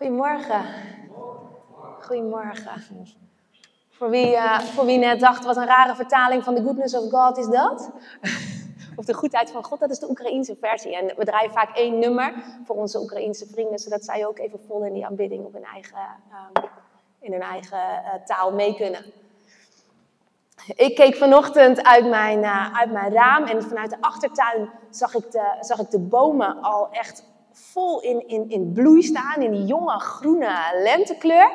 Goedemorgen. Goedemorgen. Voor wie, uh, voor wie net dacht, wat een rare vertaling van The Goodness of God is dat? of de goedheid van God, dat is de Oekraïense versie. En we draaien vaak één nummer voor onze Oekraïense vrienden, zodat zij ook even vol in die aanbidding op hun eigen, uh, in hun eigen uh, taal mee kunnen. Ik keek vanochtend uit mijn, uit mijn raam en vanuit de achtertuin zag ik de, zag ik de bomen al echt vol in, in, in bloei staan, in die jonge groene lentekleur.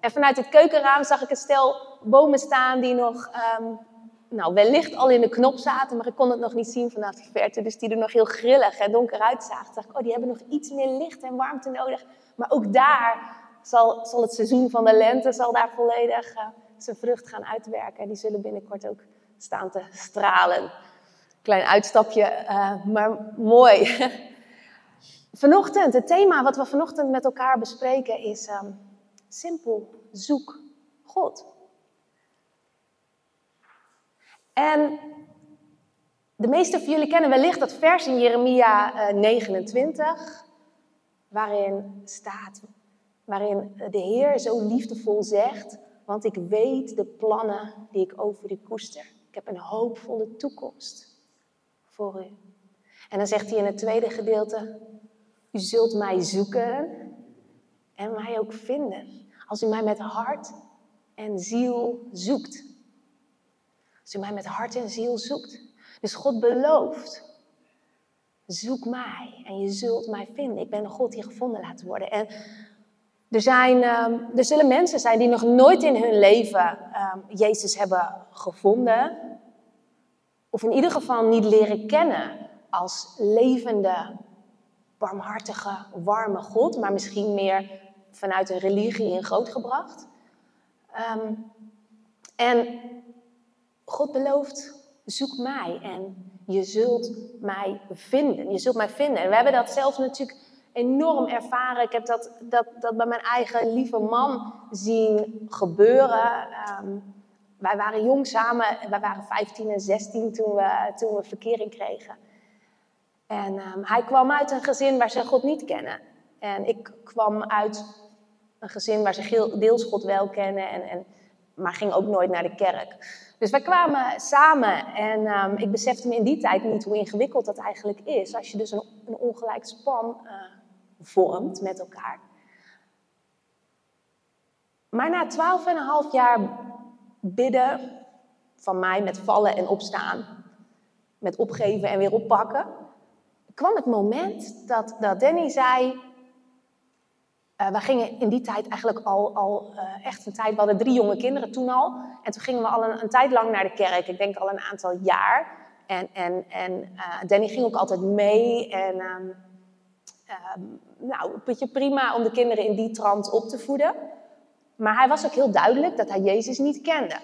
En vanuit het keukenraam zag ik een stel bomen staan die nog, um, nou, wellicht al in de knop zaten, maar ik kon het nog niet zien vanuit de verte. Dus die er nog heel grillig en donker uitzagen. dacht ik, oh, die hebben nog iets meer licht en warmte nodig. Maar ook daar zal, zal het seizoen van de lente zal daar volledig uh, zijn vrucht gaan uitwerken. En die zullen binnenkort ook staan te stralen. Klein uitstapje, uh, maar mooi. Vanochtend, het thema wat we vanochtend met elkaar bespreken is um, simpel, zoek God. En de meeste van jullie kennen wellicht dat vers in Jeremia uh, 29, waarin staat, waarin de Heer zo liefdevol zegt, want ik weet de plannen die ik over u koester. Ik heb een hoopvolle toekomst voor u. En dan zegt hij in het tweede gedeelte, u zult mij zoeken en mij ook vinden. Als u mij met hart en ziel zoekt. Als u mij met hart en ziel zoekt. Dus God belooft. Zoek mij en je zult mij vinden. Ik ben een God die gevonden laat worden. En er, zijn, um, er zullen mensen zijn die nog nooit in hun leven um, Jezus hebben gevonden. Of in ieder geval niet leren kennen als levende, barmhartige, warme God, maar misschien meer vanuit een religie in grootgebracht. Um, en God belooft, zoek mij en je zult mij vinden. Je zult mij vinden. En we hebben dat zelf natuurlijk enorm ervaren. Ik heb dat, dat, dat bij mijn eigen lieve man zien gebeuren. Um, wij waren jong samen, wij waren 15 en 16 toen we, toen we verkering kregen. En um, hij kwam uit een gezin waar ze God niet kennen. En ik kwam uit een gezin waar ze deels God wel kennen, en, en, maar ging ook nooit naar de kerk. Dus wij kwamen samen en um, ik besefte me in die tijd niet hoe ingewikkeld dat eigenlijk is. Als je dus een, een ongelijk span uh, vormt met elkaar. Maar na twaalf en een half jaar bidden van mij met vallen en opstaan, met opgeven en weer oppakken, kwam het moment dat, dat Danny zei. Uh, we gingen in die tijd eigenlijk al, al uh, echt een tijd. We hadden drie jonge kinderen toen al. En toen gingen we al een, een tijd lang naar de kerk. Ik denk al een aantal jaar. En, en, en uh, Danny ging ook altijd mee. En um, um, nou, een beetje prima om de kinderen in die trant op te voeden. Maar hij was ook heel duidelijk dat hij Jezus niet kende.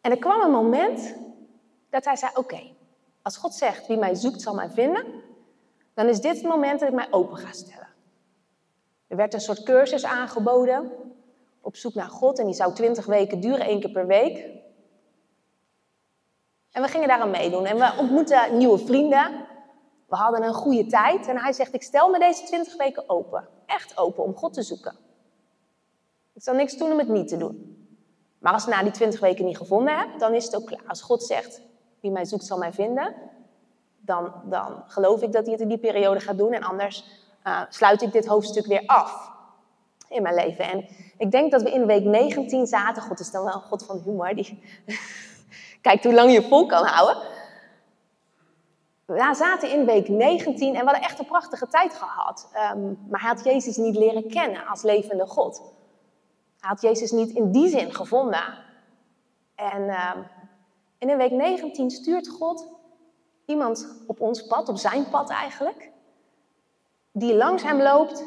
En er kwam een moment dat hij zei: Oké, als God zegt, wie mij zoekt zal mij vinden, dan is dit het moment dat ik mij open ga stellen. Er werd een soort cursus aangeboden op zoek naar God en die zou twintig weken duren, één keer per week. En we gingen daar aan meedoen en we ontmoetten nieuwe vrienden. We hadden een goede tijd en hij zegt, ik stel me deze twintig weken open. Echt open om God te zoeken. Ik zal niks doen om het niet te doen. Maar als ik na die twintig weken niet gevonden heb, dan is het ook klaar. Als God zegt, wie mij zoekt zal mij vinden, dan, dan geloof ik dat hij het in die periode gaat doen. En anders uh, sluit ik dit hoofdstuk weer af in mijn leven. En ik denk dat we in week 19 zaten. God is dan wel een God van humor. Die kijkt hoe lang je vol kan houden. We zaten in week 19 en we hadden echt een prachtige tijd gehad. Um, maar hij had Jezus niet leren kennen als levende God. Hij had Jezus niet in die zin gevonden. En um, en in week 19 stuurt God iemand op ons pad, op zijn pad eigenlijk, die langs hem loopt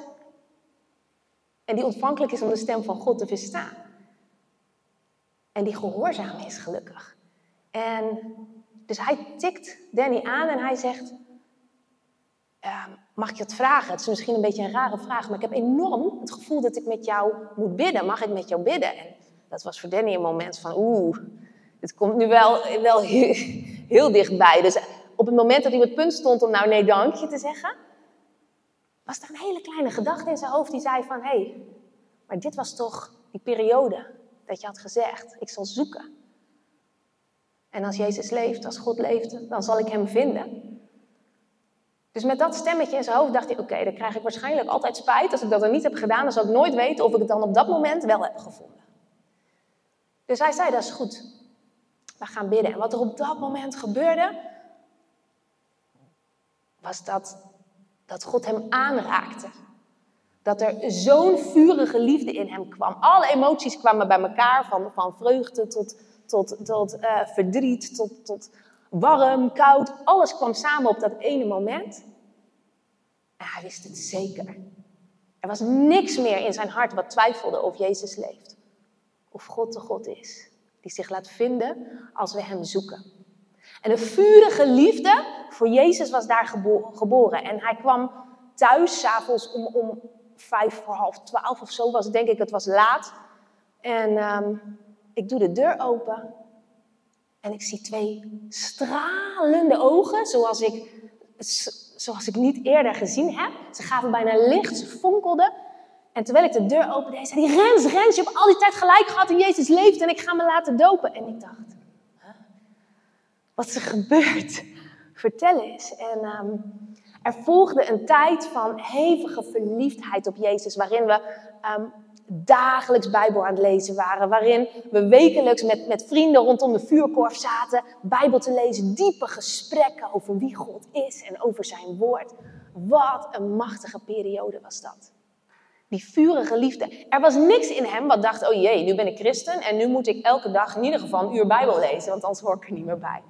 en die ontvankelijk is om de stem van God te verstaan. En die gehoorzaam is, gelukkig. En dus hij tikt Danny aan en hij zegt: uh, Mag ik je het vragen? Het is misschien een beetje een rare vraag, maar ik heb enorm het gevoel dat ik met jou moet bidden. Mag ik met jou bidden? En dat was voor Danny een moment van: Oeh, het komt nu wel, wel heel, dichtbij. Dus op het moment dat hij op het punt stond om nou nee dankje te zeggen, was er een hele kleine gedachte in zijn hoofd die zei van, hé, hey, maar dit was toch die periode dat je had gezegd, ik zal zoeken. En als Jezus leeft, als God leeft, dan zal ik hem vinden. Dus met dat stemmetje in zijn hoofd dacht hij, oké, dan krijg ik waarschijnlijk altijd spijt. Als ik dat dan niet heb gedaan, dan zal ik nooit weten of ik het dan op dat moment wel heb gevonden. Dus hij zei, dat is goed. We gaan bidden. En wat er op dat moment gebeurde, was dat, dat God hem aanraakte. Dat er zo'n vurige liefde in hem kwam. Alle emoties kwamen bij elkaar, van, van vreugde tot, tot, tot uh, verdriet, tot, tot warm, koud. Alles kwam samen op dat ene moment. En hij wist het zeker. Er was niks meer in zijn hart wat twijfelde of Jezus leeft. Of God de God is, die zich laat vinden als we hem zoeken. En een vurige liefde voor Jezus was daar geboren. En hij kwam thuis, s'avonds om, om vijf voor half twaalf of zo was denk ik, het was laat. En um, ik doe de deur open en ik zie twee stralende ogen, zoals ik, zoals ik niet eerder gezien heb. Ze gaven bijna licht, ze fonkelden. En terwijl ik de deur opende, zei hij, Rens, Rens, je hebt al die tijd gelijk gehad en Jezus leeft en ik ga me laten dopen. En ik dacht, wat is er gebeurd? Vertel eens. En um, er volgde een tijd van hevige verliefdheid op Jezus, waarin we um, dagelijks Bijbel aan het lezen waren. Waarin we wekelijks met, met vrienden rondom de vuurkorf zaten, Bijbel te lezen, diepe gesprekken over wie God is en over zijn woord. Wat een machtige periode was dat. Die vurige liefde. Er was niks in hem wat dacht, oh jee, nu ben ik christen en nu moet ik elke dag in ieder geval een uur Bijbel lezen, want anders hoor ik er niet meer bij.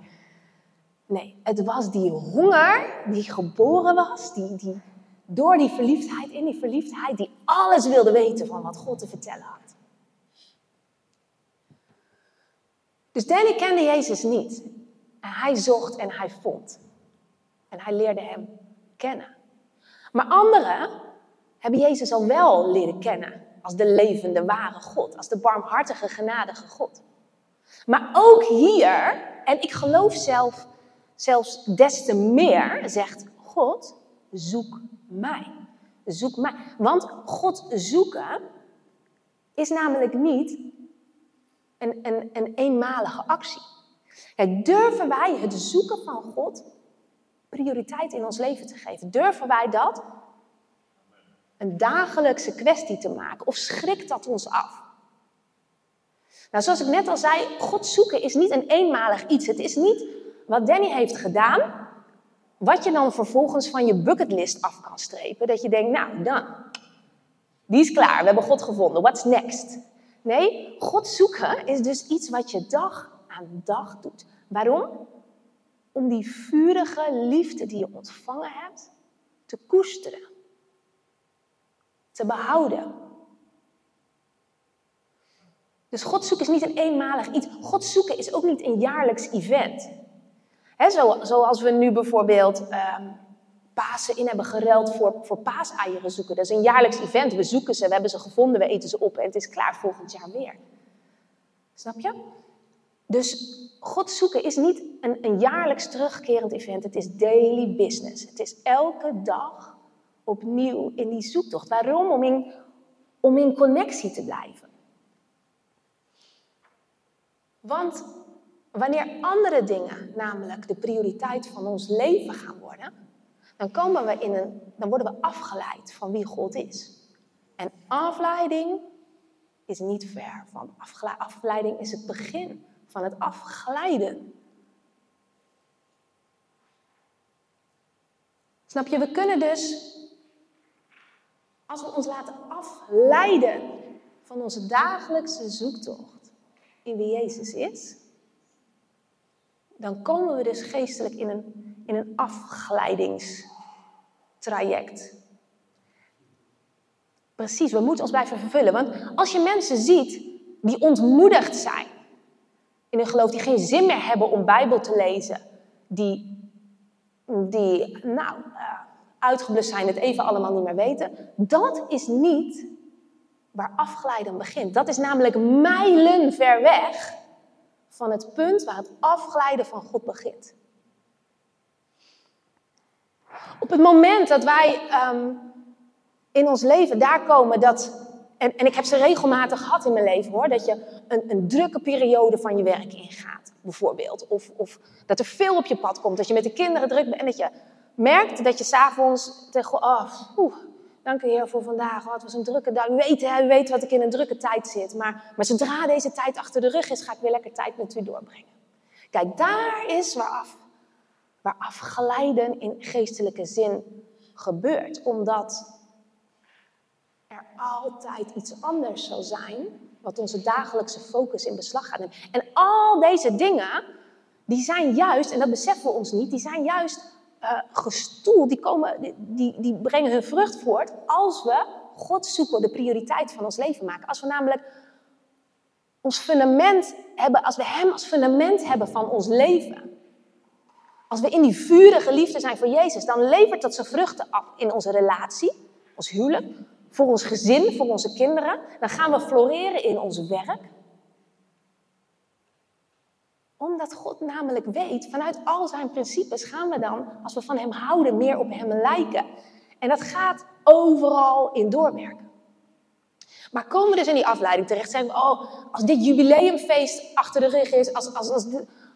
Nee, het was die honger die geboren was, die, die, door die verliefdheid, in die verliefdheid, die alles wilde weten van wat God te vertellen had. Dus Danny kende Jezus niet. En hij zocht en hij vond. En hij leerde hem kennen. Maar anderen hebben Jezus al wel leren kennen als de levende, ware God, als de barmhartige, genadige God. Maar ook hier, en ik geloof zelf, zelfs des te meer, zegt God, zoek mij. Zoek mij. Want God zoeken is namelijk niet een, een, een eenmalige actie. Durven wij het zoeken van God prioriteit in ons leven te geven? Durven wij dat een dagelijkse kwestie te maken? Of schrikt dat ons af? Nou, zoals ik net al zei, God zoeken is niet een eenmalig iets. Het is niet wat Danny heeft gedaan wat je dan vervolgens van je bucketlist af kan strepen. Dat je denkt, nou dan, die is klaar, we hebben God gevonden, what's next? Nee, God zoeken is dus iets wat je dag aan dag doet. Waarom? Om die vurige liefde die je ontvangen hebt, te koesteren. Te behouden. Dus God zoeken is niet een eenmalig iets. God zoeken is ook niet een jaarlijks event. Zo, zoals we nu bijvoorbeeld um, Pasen in hebben geruild voor, voor paaseieren zoeken. Dat is een jaarlijks event. We zoeken ze, we hebben ze gevonden, we eten ze op en het is klaar volgend jaar weer. Snap je? Dus God zoeken is niet een, een jaarlijks terugkerend event. Het is daily business. Het is elke dag opnieuw in die zoektocht. Waarom? Om in, om in connectie te blijven. Want Wanneer andere dingen namelijk de prioriteit van ons leven gaan worden, dan, komen we in een, dan worden we afgeleid van wie God is. En afleiding is niet ver van afleiding is het begin van het afglijden. Snap je? We kunnen dus, als we ons laten afleiden van onze dagelijkse zoektocht in wie Jezus is, dan komen we dus geestelijk in een, in een afgeleidingstraject. Precies, we moeten ons blijven vervullen. Want als je mensen ziet die ontmoedigd zijn in hun geloof, die geen zin meer hebben om Bijbel te lezen, die, die nou, uitgeblust zijn, het even allemaal niet meer weten, dat is niet waar afgeleiden begint. Dat is namelijk mijlen ver weg van het punt waar het afglijden van God begint. Op het moment dat wij um, in ons leven daar komen dat. En, en ik heb ze regelmatig gehad in mijn leven hoor. Dat je een, een drukke periode van je werk ingaat, bijvoorbeeld. Of, of dat er veel op je pad komt. Dat je met de kinderen druk bent. En dat je merkt dat je s'avonds tegen. Oh, oeh, dank u Heer voor vandaag. Oh, het was een drukke dag. U weet, hè, weet wat ik in een drukke tijd zit. Maar, maar zodra deze tijd achter de rug is, ga ik weer lekker tijd met u doorbrengen. Kijk, daar is waar, af, waar afgeleiden in geestelijke zin gebeurt. Omdat er altijd iets anders zal zijn wat onze dagelijkse focus in beslag gaat nemen. En al deze dingen, die zijn juist, en dat beseffen we ons niet, die zijn juist uh, gestoeld, die, komen, die, die brengen hun vrucht voort als we God zoeken, de prioriteit van ons leven maken. Als we namelijk ons fundament hebben, als we Hem als fundament hebben van ons leven. Als we in die vurige liefde zijn voor Jezus, dan levert dat zijn vruchten af in onze relatie, ons huwelijk, voor ons gezin, voor onze kinderen. Dan gaan we floreren in ons werk. Omdat God namelijk weet, vanuit al zijn principes gaan we dan, als we van Hem houden, meer op Hem lijken. En dat gaat overal in doorwerken. Maar komen we dus in die afleiding terecht, zijn we, oh, als dit jubileumfeest achter de rug is, als, als, als,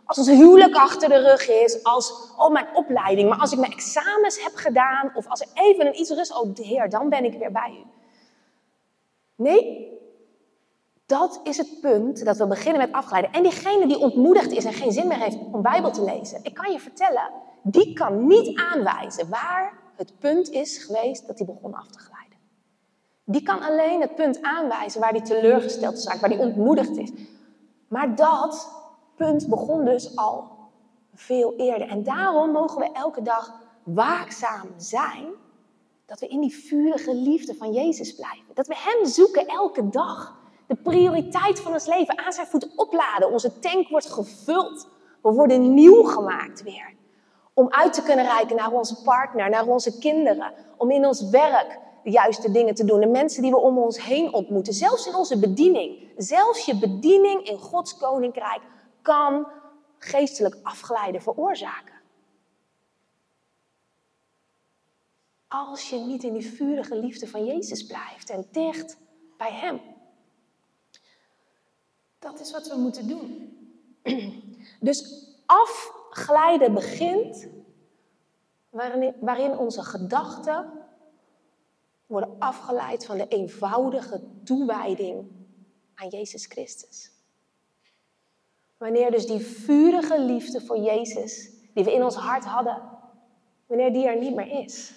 als ons huwelijk achter de rug is, als oh, mijn opleiding, maar als ik mijn examens heb gedaan, of als er even een iets rust, oh Heer, dan ben ik weer bij u. Nee, dat is het punt dat we beginnen met afgeleiden. En diegene die ontmoedigd is en geen zin meer heeft om Bijbel te lezen, ik kan je vertellen, die kan niet aanwijzen waar het punt is geweest dat hij begon af te glijden. Die kan alleen het punt aanwijzen waar hij teleurgesteld is, waar hij ontmoedigd is. Maar dat punt begon dus al veel eerder. En daarom mogen we elke dag waakzaam zijn dat we in die vurige liefde van Jezus blijven. Dat we Hem zoeken elke dag. De prioriteit van ons leven aan zijn voet opladen. Onze tank wordt gevuld. We worden nieuw gemaakt weer. Om uit te kunnen reiken naar onze partner, naar onze kinderen. Om in ons werk de juiste dingen te doen. De mensen die we om ons heen ontmoeten. Zelfs in onze bediening. Zelfs je bediening in Gods koninkrijk kan geestelijk afglijden veroorzaken. Als je niet in die vurige liefde van Jezus blijft en dicht bij Hem. Dat is wat we moeten doen. Dus afglijden begint waarin, waarin onze gedachten worden afgeleid van de eenvoudige toewijding aan Jezus Christus. Wanneer dus die vurige liefde voor Jezus, die we in ons hart hadden, wanneer die er niet meer is.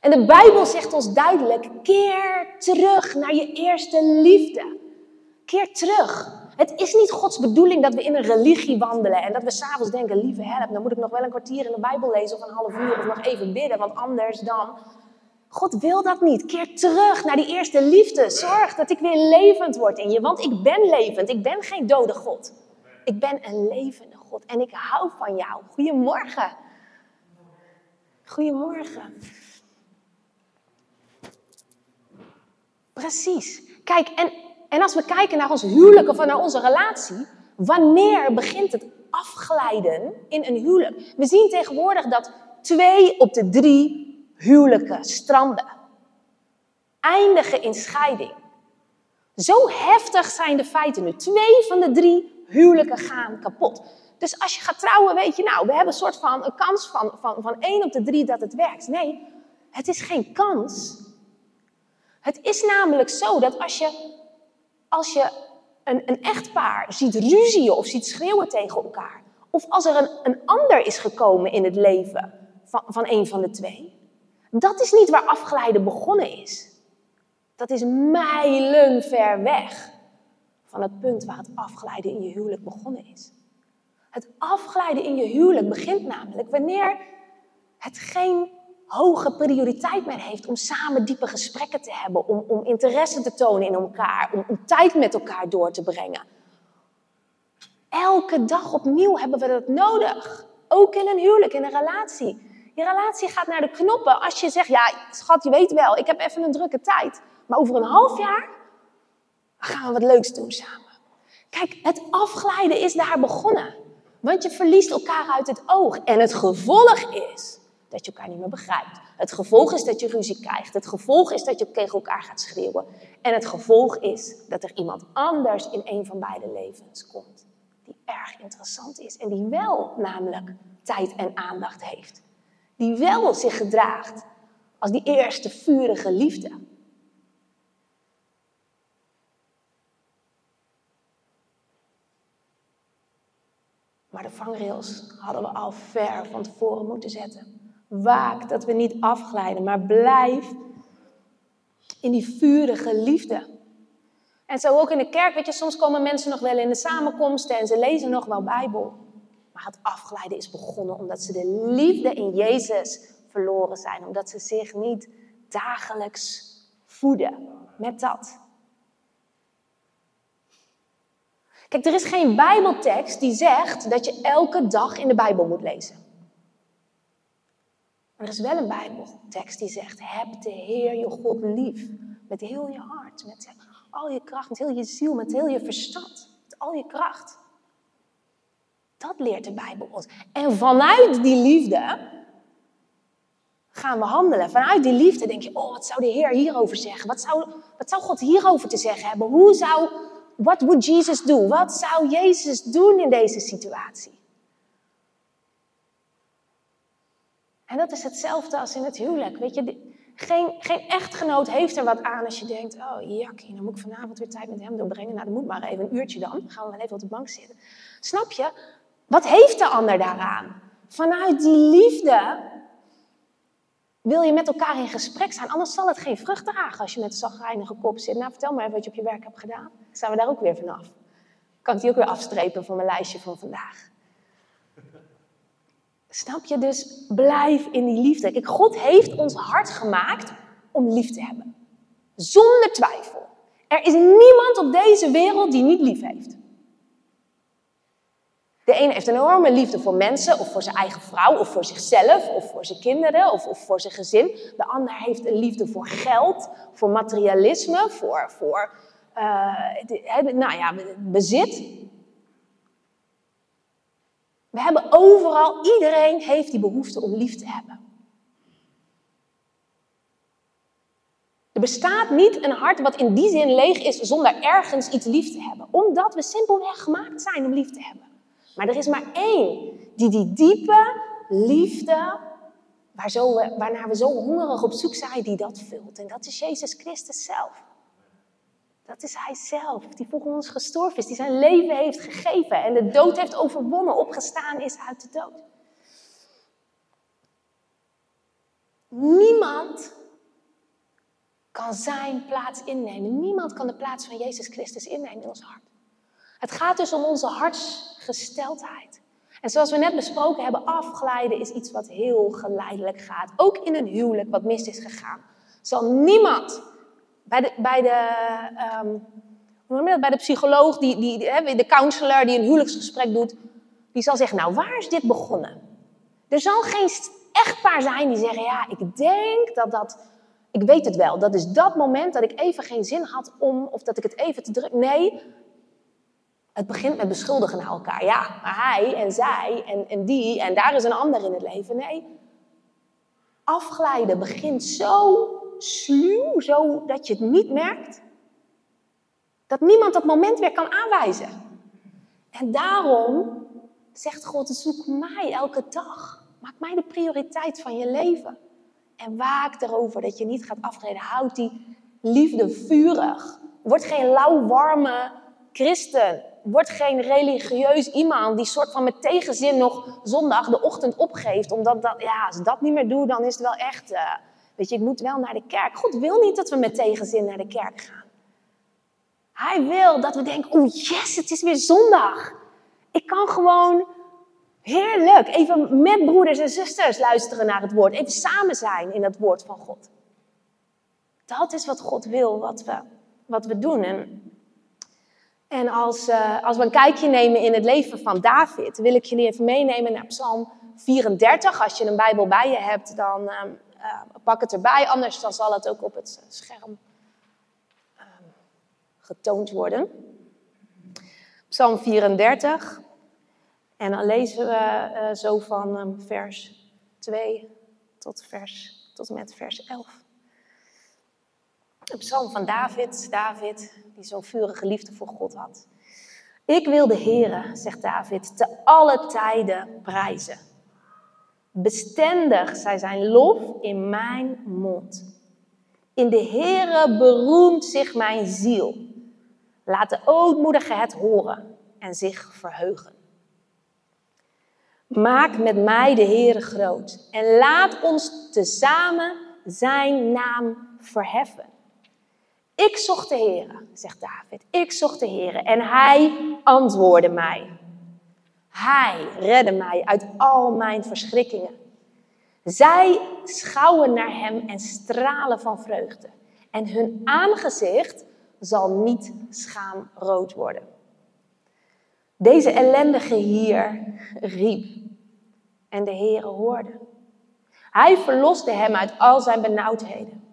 En de Bijbel zegt ons duidelijk: keer terug naar je eerste liefde. Keer terug. Het is niet Gods bedoeling dat we in een religie wandelen en dat we s'avonds denken: lieve help, dan moet ik nog wel een kwartier in de Bijbel lezen of een half uur of nog even bidden, want anders dan. God wil dat niet. Keer terug naar die eerste liefde. Zorg dat ik weer levend word in je, want ik ben levend. Ik ben geen dode God. Ik ben een levende God en ik hou van jou. Goedemorgen. Goedemorgen. Precies. Kijk, en, en als we kijken naar ons huwelijk of naar onze relatie, wanneer begint het afglijden in een huwelijk? We zien tegenwoordig dat twee op de drie huwelijken stranden. Eindigen in scheiding. Zo heftig zijn de feiten nu. Twee van de drie huwelijken gaan kapot. Dus als je gaat trouwen, weet je, nou, we hebben een soort van een kans van, van, van één op de drie dat het werkt. Nee, het is geen kans. Het is namelijk zo dat als je, als je een, een echtpaar ziet ruzien of ziet schreeuwen tegen elkaar, of als er een, een ander is gekomen in het leven van, van een van de twee, dat is niet waar afgeleiden begonnen is. Dat is mijlen ver weg van het punt waar het afglijden in je huwelijk begonnen is. Het afglijden in je huwelijk begint namelijk wanneer het geen hoge prioriteit meer heeft om samen diepe gesprekken te hebben, om, om interesse te tonen in elkaar, om, om tijd met elkaar door te brengen. Elke dag opnieuw hebben we dat nodig. Ook in een huwelijk, in een relatie. Je relatie gaat naar de knoppen als je zegt, ja schat, je weet wel, ik heb even een drukke tijd. Maar over een half jaar gaan we wat leuks doen samen. Kijk, het afglijden is daar begonnen. Want je verliest elkaar uit het oog. En het gevolg is dat je elkaar niet meer begrijpt. Het gevolg is dat je ruzie krijgt. Het gevolg is dat je tegen elkaar gaat schreeuwen. En het gevolg is dat er iemand anders in een van beide levens komt. Die erg interessant is en die wel namelijk tijd en aandacht heeft. Die wel zich gedraagt als die eerste vurige liefde. Maar de vangrails hadden we al ver van tevoren moeten zetten. Waak dat we niet afglijden, maar blijf in die vurige liefde. En zo ook in de kerk, weet je, soms komen mensen nog wel in de samenkomsten en ze lezen nog wel Bijbel. Maar het afglijden is begonnen omdat ze de liefde in Jezus verloren zijn. Omdat ze zich niet dagelijks voeden met dat. Kijk, er is geen Bijbeltekst die zegt dat je elke dag in de Bijbel moet lezen. Maar er is wel een Bijbeltekst die zegt: heb de Heer je God lief. Met heel je hart, met al je kracht, met heel je ziel, met heel je verstand, met al je kracht. Dat leert de Bijbel ons. En vanuit die liefde gaan we handelen. Vanuit die liefde denk je, oh, wat zou de Heer hierover zeggen? Wat zou, wat zou God hierover te zeggen hebben? Hoe zou, what would Jesus do? Wat zou Jezus doen in deze situatie? En dat is hetzelfde als in het huwelijk. Weet je, geen, geen echtgenoot heeft er wat aan als je denkt: oh jakkie, dan moet ik vanavond weer tijd met hem doorbrengen. Nou, dan moet maar even een uurtje dan. Dan gaan we wel even op de bank zitten. Snap je? Wat heeft de ander daaraan? Vanuit die liefde wil je met elkaar in gesprek zijn. Anders zal het geen vrucht dragen als je met een zagrijnige kop zit. Nou, vertel maar even wat je op je werk hebt gedaan. Dan zijn we daar ook weer vanaf. Kan ik die ook weer afstrepen van mijn lijstje van vandaag. Snap je? Dus blijf in die liefde. Kijk, God heeft ons hart gemaakt om lief te hebben. Zonder twijfel. Er is niemand op deze wereld die niet lief heeft. De ene heeft een enorme liefde voor mensen, of voor zijn eigen vrouw, of voor zichzelf, of voor zijn kinderen, of, of voor zijn gezin. De ander heeft een liefde voor geld, voor materialisme, voor, voor uh, nou ja, bezit. We hebben overal, iedereen heeft die behoefte om lief te hebben. Er bestaat niet een hart wat in die zin leeg is zonder ergens iets lief te hebben. Omdat we simpelweg gemaakt zijn om lief te hebben. Maar er is maar één die die diepe liefde, waar zo, waarnaar we zo hongerig op zoek zijn, die dat vult. En dat is Jezus Christus zelf. Dat is Hij zelf, die voor ons gestorven is, die zijn leven heeft gegeven en de dood heeft overwonnen, opgestaan is uit de dood. Niemand kan zijn plaats innemen. Niemand kan de plaats van Jezus Christus innemen in ons hart. Het gaat dus om onze hartsgesteldheid. En zoals we net besproken hebben, afglijden is iets wat heel geleidelijk gaat. Ook in een huwelijk wat mis is gegaan. Zal niemand bij de, bij de, dat? Bij de psycholoog, die, die, de counselor die een huwelijksgesprek doet, die zal zeggen, nou waar is dit begonnen? Er zal geen echtpaar zijn die zeggen, ja, ik denk dat dat, ik weet het wel, dat is dat moment dat ik even geen zin had om, of dat ik het even te druk. Nee, het begint met beschuldigen naar elkaar. Ja, maar hij en zij en, en die en daar is een ander in het leven. Nee, afglijden begint zo sluw, zo dat je het niet merkt. Dat niemand dat moment weer kan aanwijzen. En daarom zegt God, zoek mij elke dag. Maak mij de prioriteit van je leven. En waak erover dat je niet gaat afglijden. Houd die liefde vurig. Word geen lauw, warme christen word geen religieus iemand die soort van met tegenzin nog zondag de ochtend opgeeft. Omdat dat, ja, als ik dat niet meer doe, dan is het wel echt, uh, weet je, ik moet wel naar de kerk. God wil niet dat we met tegenzin naar de kerk gaan. Hij wil dat we denken, oh yes, het is weer zondag. Ik kan gewoon heerlijk even met broeders en zusters luisteren naar het woord. Even samen zijn in het woord van God. Dat is wat God wil, wat we, wat we doen. En en als, uh, als we een kijkje nemen in het leven van David, wil ik jullie even meenemen naar Psalm 34. Als je een Bijbel bij je hebt, dan uh, uh, pak het erbij. Anders dan zal het ook op het scherm ehm, getoond worden. Psalm 34. En dan lezen we zo van um, vers 2 tot, vers, tot en met vers 11. Een psalm van David, David, die zo'n vurige liefde voor God had. Ik wil de Heere, zegt David, te alle tijden prijzen. Bestendig zij zijn lof in mijn mond. In de Heere beroemt zich mijn ziel. Laat de ootmoedige het horen en zich verheugen. Maak met mij de Heere groot en laat ons tezamen zijn naam verheffen. Ik zocht de Heere, zegt David. Ik zocht de Heere en hij antwoordde mij. Hij redde mij uit al mijn verschrikkingen. Zij schouwen naar hem en stralen van vreugde. En hun aangezicht zal niet schaamrood worden. Deze ellendige hier riep en de Heere hoorde. Hij verloste hem uit al zijn benauwdheden.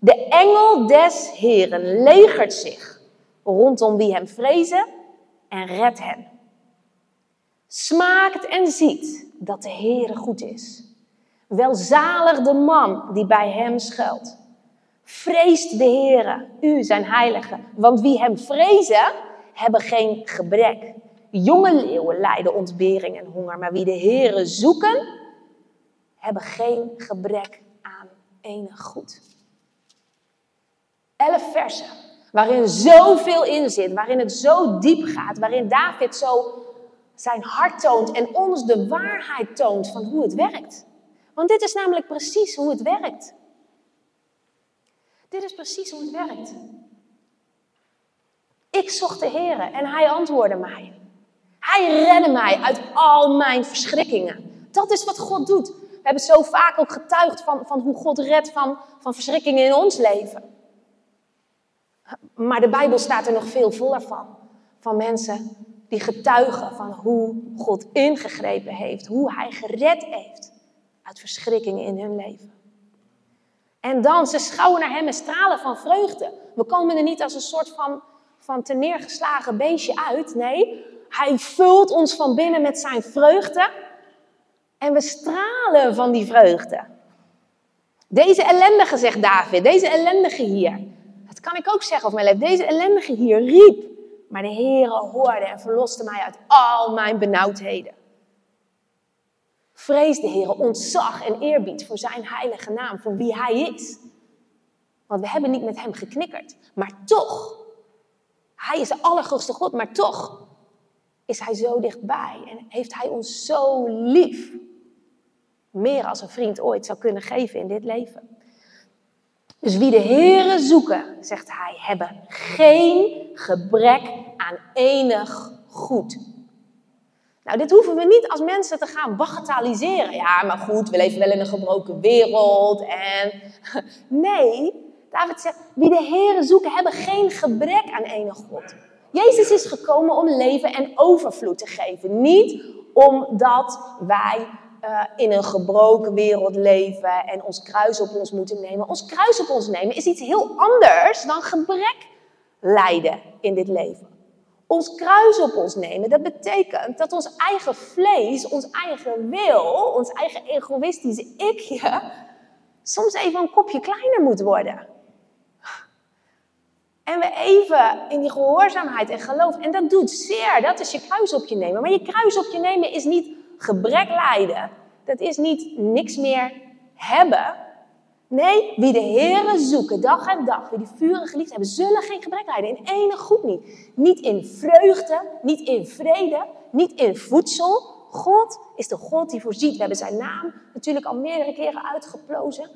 De engel des Heren legert zich rondom wie hem vrezen en redt hen. Smaakt en ziet dat de Heere goed is. Welzalig de man die bij hem schuilt. Vreest de Heere, u zijn heilige, want wie hem vrezen, hebben geen gebrek. Jonge leeuwen lijden ontbering en honger, maar wie de Heere zoeken, hebben geen gebrek aan enig goed. Elf versen, waarin zoveel in zit, waarin het zo diep gaat, waarin David zo zijn hart toont en ons de waarheid toont van hoe het werkt. Want dit is namelijk precies hoe het werkt. Dit is precies hoe het werkt. Ik zocht de Heer en Hij antwoordde mij. Hij redde mij uit al mijn verschrikkingen. Dat is wat God doet. We hebben zo vaak ook getuigd van, van hoe God redt van, van verschrikkingen in ons leven. Maar de Bijbel staat er nog veel voller van. Van mensen die getuigen van hoe God ingegrepen heeft, hoe Hij gered heeft uit verschrikkingen in hun leven. En dan, ze schouwen naar hem en stralen van vreugde. We komen er niet als een soort van, van neergeslagen beestje uit. Nee, hij vult ons van binnen met zijn vreugde. En we stralen van die vreugde. Deze ellendige, zegt David, deze ellendige hier. Dat kan ik ook zeggen over mijn leven. Deze ellendige hier riep. Maar de Heere hoorde en verloste mij uit al mijn benauwdheden. Vrees de Heer, ontzag en eerbied voor zijn heilige naam, voor wie hij is. Want we hebben niet met hem geknikkerd. Maar toch, hij is de allergrootste God, maar toch is hij zo dichtbij en heeft hij ons zo lief. Meer als een vriend ooit zou kunnen geven in dit leven. Dus wie de Heere zoeken, zegt hij, hebben geen gebrek aan enig goed. Nou, dit hoeven we niet als mensen te gaan bagatelliseren. Ja, maar goed, we leven wel in een gebroken wereld en... Nee, David zegt, wie de Heere zoeken hebben geen gebrek aan enig God. Jezus is gekomen om leven en overvloed te geven. Niet omdat wij uh, in een gebroken wereld leven en ons kruis op ons moeten nemen. Ons kruis op ons nemen is iets heel anders dan gebrek lijden in dit leven ons kruis op ons nemen, dat betekent dat ons eigen vlees, ons eigen wil, ons eigen egoïstische ikje, soms even een kopje kleiner moet worden. En we even in die gehoorzaamheid en geloof, en dat doet zeer, dat is je kruis op je nemen. Maar je kruis op je nemen is niet gebrek lijden. Dat is niet niks meer hebben. Nee, wie de Heeren zoeken dag en dag, wie die vurige liefde hebben, zullen geen gebrek lijden. In enig goed niet. Niet in vreugde, niet in vrede, niet in voedsel. God is de God die voorziet. We hebben zijn naam natuurlijk al meerdere keren uitgeplozen.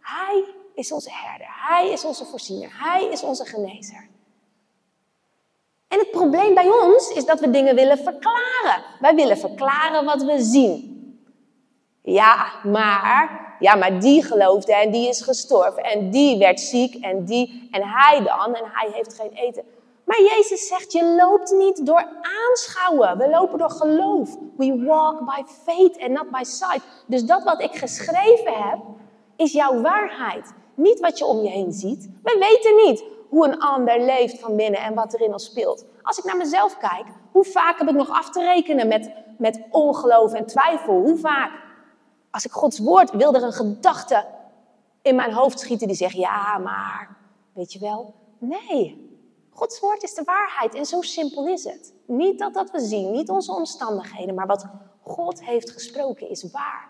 Hij is onze herder. Hij is onze voorziener. Hij is onze genezer. En het probleem bij ons is dat we dingen willen verklaren. Wij willen verklaren wat we zien. Ja, maar ja, maar die geloofde en die is gestorven en die werd ziek en die en hij dan en hij heeft geen eten. Maar Jezus zegt, je loopt niet door aanschouwen. We lopen door geloof. We walk by faith and not by sight. Dus dat wat ik geschreven heb, is jouw waarheid. Niet wat je om je heen ziet. We weten niet hoe een ander leeft van binnen en wat erin al speelt. Als ik naar mezelf kijk, hoe vaak heb ik nog af te rekenen met, met ongeloof en twijfel? Hoe vaak Als ik Gods woord wil er een gedachte in mijn hoofd schieten die zegt, ja, maar, weet je wel? Nee, Gods woord is de waarheid en zo simpel is het. Niet dat dat we zien, niet onze omstandigheden, maar wat God heeft gesproken is waar.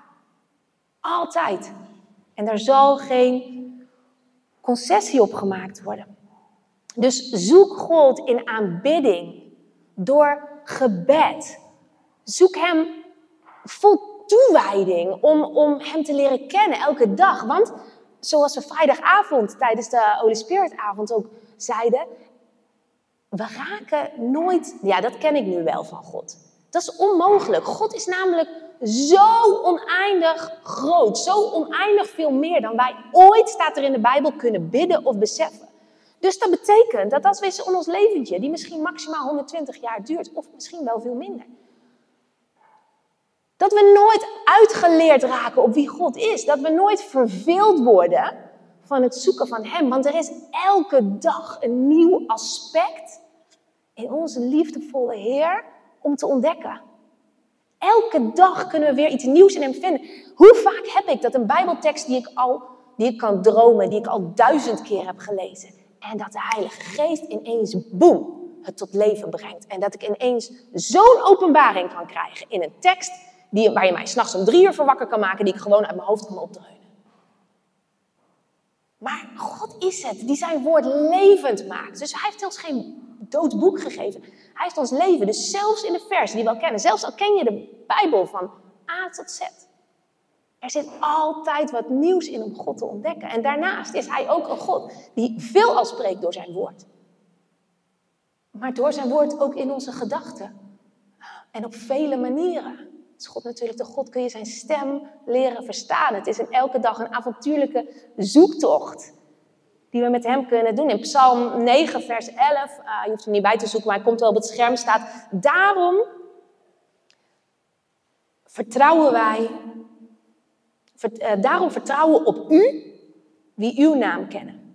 Altijd. En daar zal geen concessie op gemaakt worden. Dus zoek God in aanbidding door gebed. Zoek Hem vol toewijding om, om Hem te leren kennen elke dag. Want zoals we vrijdagavond tijdens de Holy Spirit avond ook zeiden, we raken nooit, ja dat ken ik nu wel van God. Dat is onmogelijk. God is namelijk zo oneindig groot, zo oneindig veel meer dan wij ooit, staat er in de Bijbel, kunnen bidden of beseffen. Dus dat betekent dat als we in ons leventje, die misschien maximaal 120 jaar duurt, of misschien wel veel minder, dat we nooit uitgeleerd raken op wie God is. Dat we nooit verveeld worden van het zoeken van Hem. Want er is elke dag een nieuw aspect in onze liefdevolle Heer om te ontdekken. Elke dag kunnen we weer iets nieuws in Hem vinden. Hoe vaak heb ik dat een Bijbeltekst die ik al, die ik kan dromen, die ik al duizend keer heb gelezen, en dat de Heilige Geest ineens, boem, het tot leven brengt. En dat ik ineens zo'n openbaring kan krijgen in een tekst die, waar je mij s'nachts om drie uur voor wakker kan maken, die ik gewoon uit mijn hoofd kan opdreunen. Maar God is het, die zijn woord levend maakt. Dus hij heeft ons geen dood boek gegeven. Hij heeft ons leven. Dus zelfs in de versen die we al kennen, zelfs al ken je de Bijbel van A tot Z. Er zit altijd wat nieuws in om God te ontdekken. En daarnaast is hij ook een God die veelal spreekt door zijn woord. Maar door zijn woord ook in onze gedachten. En op vele manieren is God natuurlijk de God, kun je zijn stem leren verstaan. Het is in elke dag een avontuurlijke zoektocht die we met hem kunnen doen. In Psalm 9, vers 11, uh, je hoeft er niet bij te zoeken, maar hij komt wel op het scherm, staat... Daarom vertrouwen wij, uh, daarom vertrouwen op u, wie uw naam kennen.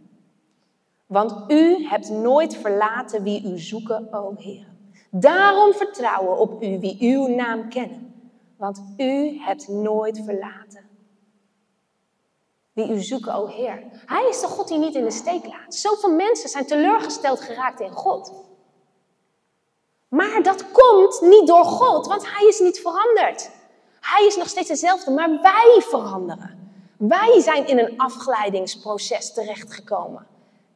Want u hebt nooit verlaten wie u zoeken, o Heer. Daarom vertrouwen op u, wie uw naam kennen want u hebt nooit verlaten. Wie u zoeken, o Heer. Hij is de God die niet in de steek laat. Zoveel mensen zijn teleurgesteld geraakt in God. Maar dat komt niet door God, want Hij is niet veranderd. Hij is nog steeds dezelfde, maar wij veranderen. Wij zijn in een afglijdingsproces terechtgekomen.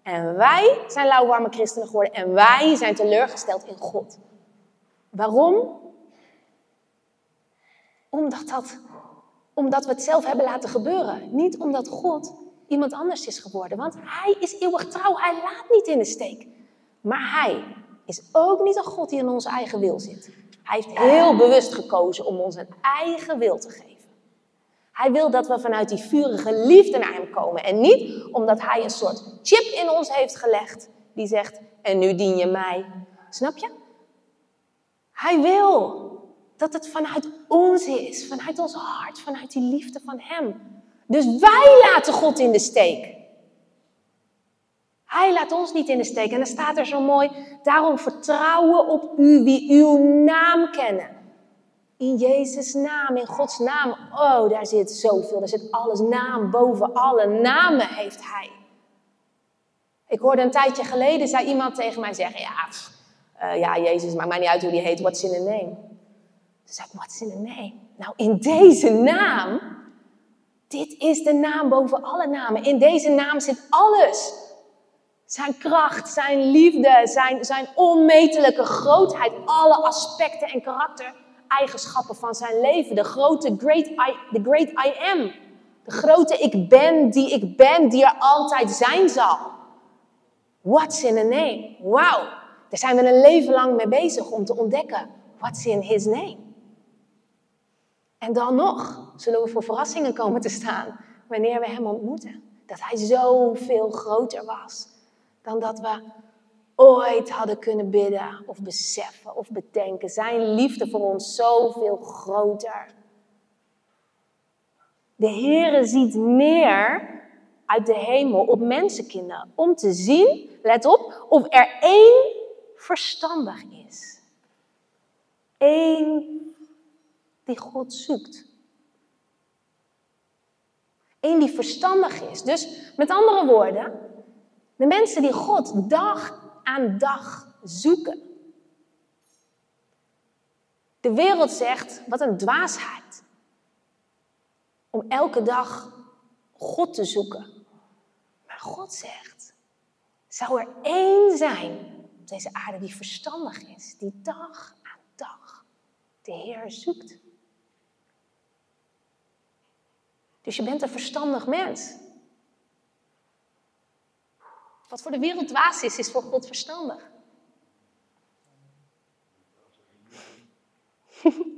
En wij zijn lauwwarme christenen geworden en wij zijn teleurgesteld in God. Waarom? Omdat, dat, omdat we het zelf hebben laten gebeuren. Niet omdat God iemand anders is geworden. Want Hij is eeuwig trouw. Hij laat niet in de steek. Maar Hij is ook niet een God die in onze eigen wil zit. Hij heeft heel bewust gekozen om ons een eigen wil te geven. Hij wil dat we vanuit die vurige liefde naar Hem komen. En niet omdat Hij een soort chip in ons heeft gelegd die zegt, en nu dien je mij. Snap je? Hij wil dat het vanuit ons is, vanuit ons hart, vanuit die liefde van Hem. Dus wij laten God in de steek. Hij laat ons niet in de steek. En dan staat er zo mooi, daarom vertrouwen op u wie uw naam kennen. In Jezus' naam, in Gods naam. Oh, daar zit zoveel. Daar zit alles. Naam boven alle namen heeft Hij. Ik hoorde een tijdje geleden, zei iemand tegen mij zeggen, ja, uh, ja Jezus, maakt mij niet uit hoe die heet, what's in a name? Toen ik, wat is in de name? Nou, in deze naam, dit is de naam boven alle namen. In deze naam zit alles. Zijn kracht, zijn liefde, zijn, zijn onmetelijke grootheid, alle aspecten en karaktereigenschappen van zijn leven. De grote great I, the great I am. De grote ik ben die ik ben, die er altijd zijn zal. What's in a name? Wauw, daar zijn we een leven lang mee bezig om te ontdekken. What's in his name? En dan nog zullen we voor verrassingen komen te staan wanneer we Hem ontmoeten. Dat Hij zoveel groter was dan dat we ooit hadden kunnen bidden of beseffen of bedenken. Zijn liefde voor ons zoveel groter. De Heere ziet neer uit de hemel op mensenkinderen om te zien, let op, of er één verstandig is. Eén die God zoekt. Eén die verstandig is. Dus met andere woorden, de mensen die God dag aan dag zoeken. De wereld zegt, wat een dwaasheid. Om elke dag God te zoeken. Maar God zegt, zou er één zijn op deze aarde die verstandig is, die dag aan dag de Heer zoekt. Dus je bent een verstandig mens. Wat voor de wereld dwaas is, is voor God verstandig.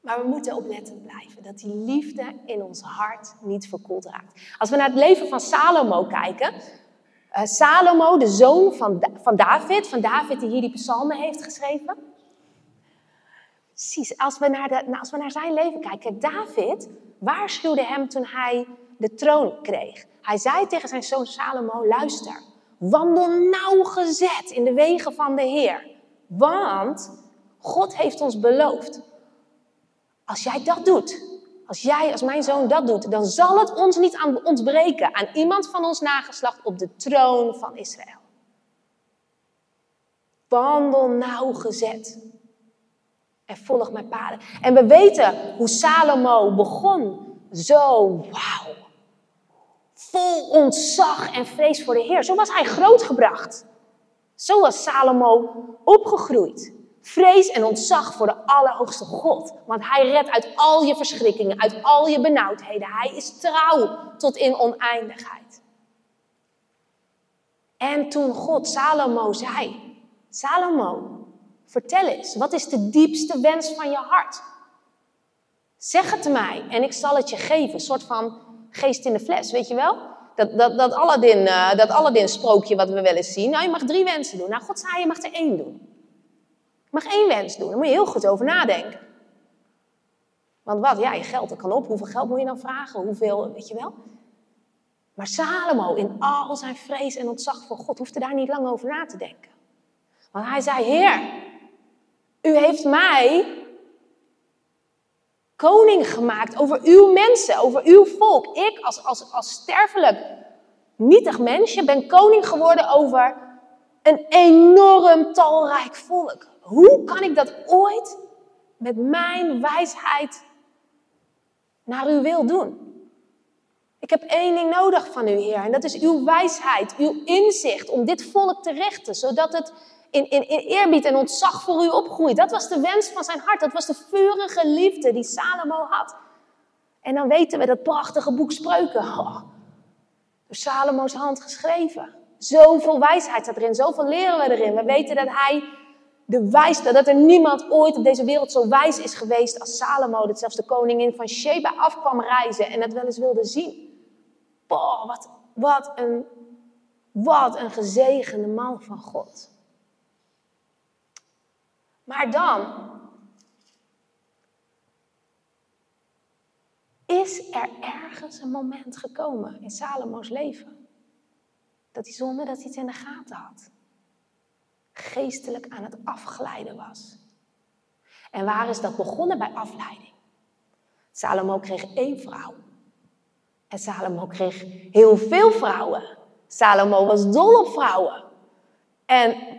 Maar we moeten oplettend blijven dat die liefde in ons hart niet verkoeld raakt. Als we naar het leven van Salomo kijken. Uh, Salomo, de zoon van, van David, van David die hier die psalmen heeft geschreven. Precies, als we, naar we naar zijn leven kijken. David waarschuwde hem toen hij de troon kreeg. Hij zei tegen zijn zoon Salomo, luister, wandel nauwgezet in de wegen van de Heer. Want God heeft ons beloofd als jij dat doet, als jij, als mijn zoon dat doet, dan zal het ons niet aan ontbreken aan iemand van ons nageslacht op de troon van Israël. Wandel nauwgezet volg mijn paden. En we weten hoe Salomo begon. Zo, wauw. Vol ontzag en vrees voor de Heer. Zo was hij grootgebracht. Zo was Salomo opgegroeid. Vrees en ontzag voor de Allerhoogste God. Want Hij redt uit al je verschrikkingen, uit al je benauwdheden. Hij is trouw tot in oneindigheid. En toen God Salomo zei: Salomo, vertel eens, wat is de diepste wens van je hart? Zeg het mij en ik zal het je geven. Een soort van geest in de fles, weet je wel? Dat, dat, dat, Aladdin, uh, dat Aladdin sprookje wat we wel eens zien. Nou, je mag drie wensen doen. Nou, God zei, je mag er één doen mag één wens doen. Daar moet je heel goed over nadenken. Want wat? Ja, je geld, dat kan op. Hoeveel geld moet je dan vragen? Hoeveel, weet je wel? Maar Salomo, in al zijn vrees en ontzag voor God, hoefde daar niet lang over na te denken. Want hij zei, Heer, u heeft mij koning gemaakt over uw mensen, over uw volk. Ik als, als, als sterfelijk, nietig mensje ben koning geworden over een enorm talrijk volk. Hoe kan ik dat ooit met mijn wijsheid naar uw wil doen? Ik heb één ding nodig van u, Heer, en dat is uw wijsheid, uw inzicht om dit volk te richten, zodat het in, in, in eerbied en ontzag voor u opgroeit. Dat was de wens van zijn hart, dat was de vurige liefde die Salomo had. En dan weten we dat prachtige boek Spreuken, door Salomo's hand geschreven. Zoveel wijsheid staat erin, zoveel leren we erin. We weten dat hij de wijste, dat er niemand ooit op deze wereld zo wijs is geweest als Salomo, dat zelfs de koningin van Sheba afkwam reizen en het wel eens wilde zien. Wat, wat, een, wat een gezegende man van God. Maar dan is er ergens een moment gekomen in Salomo's leven dat hij zonder dat hij het in de gaten had geestelijk aan het afglijden was. En waar is dat begonnen bij afleiding? Salomo kreeg één vrouw. En Salomo kreeg heel veel vrouwen. Salomo was dol op vrouwen. En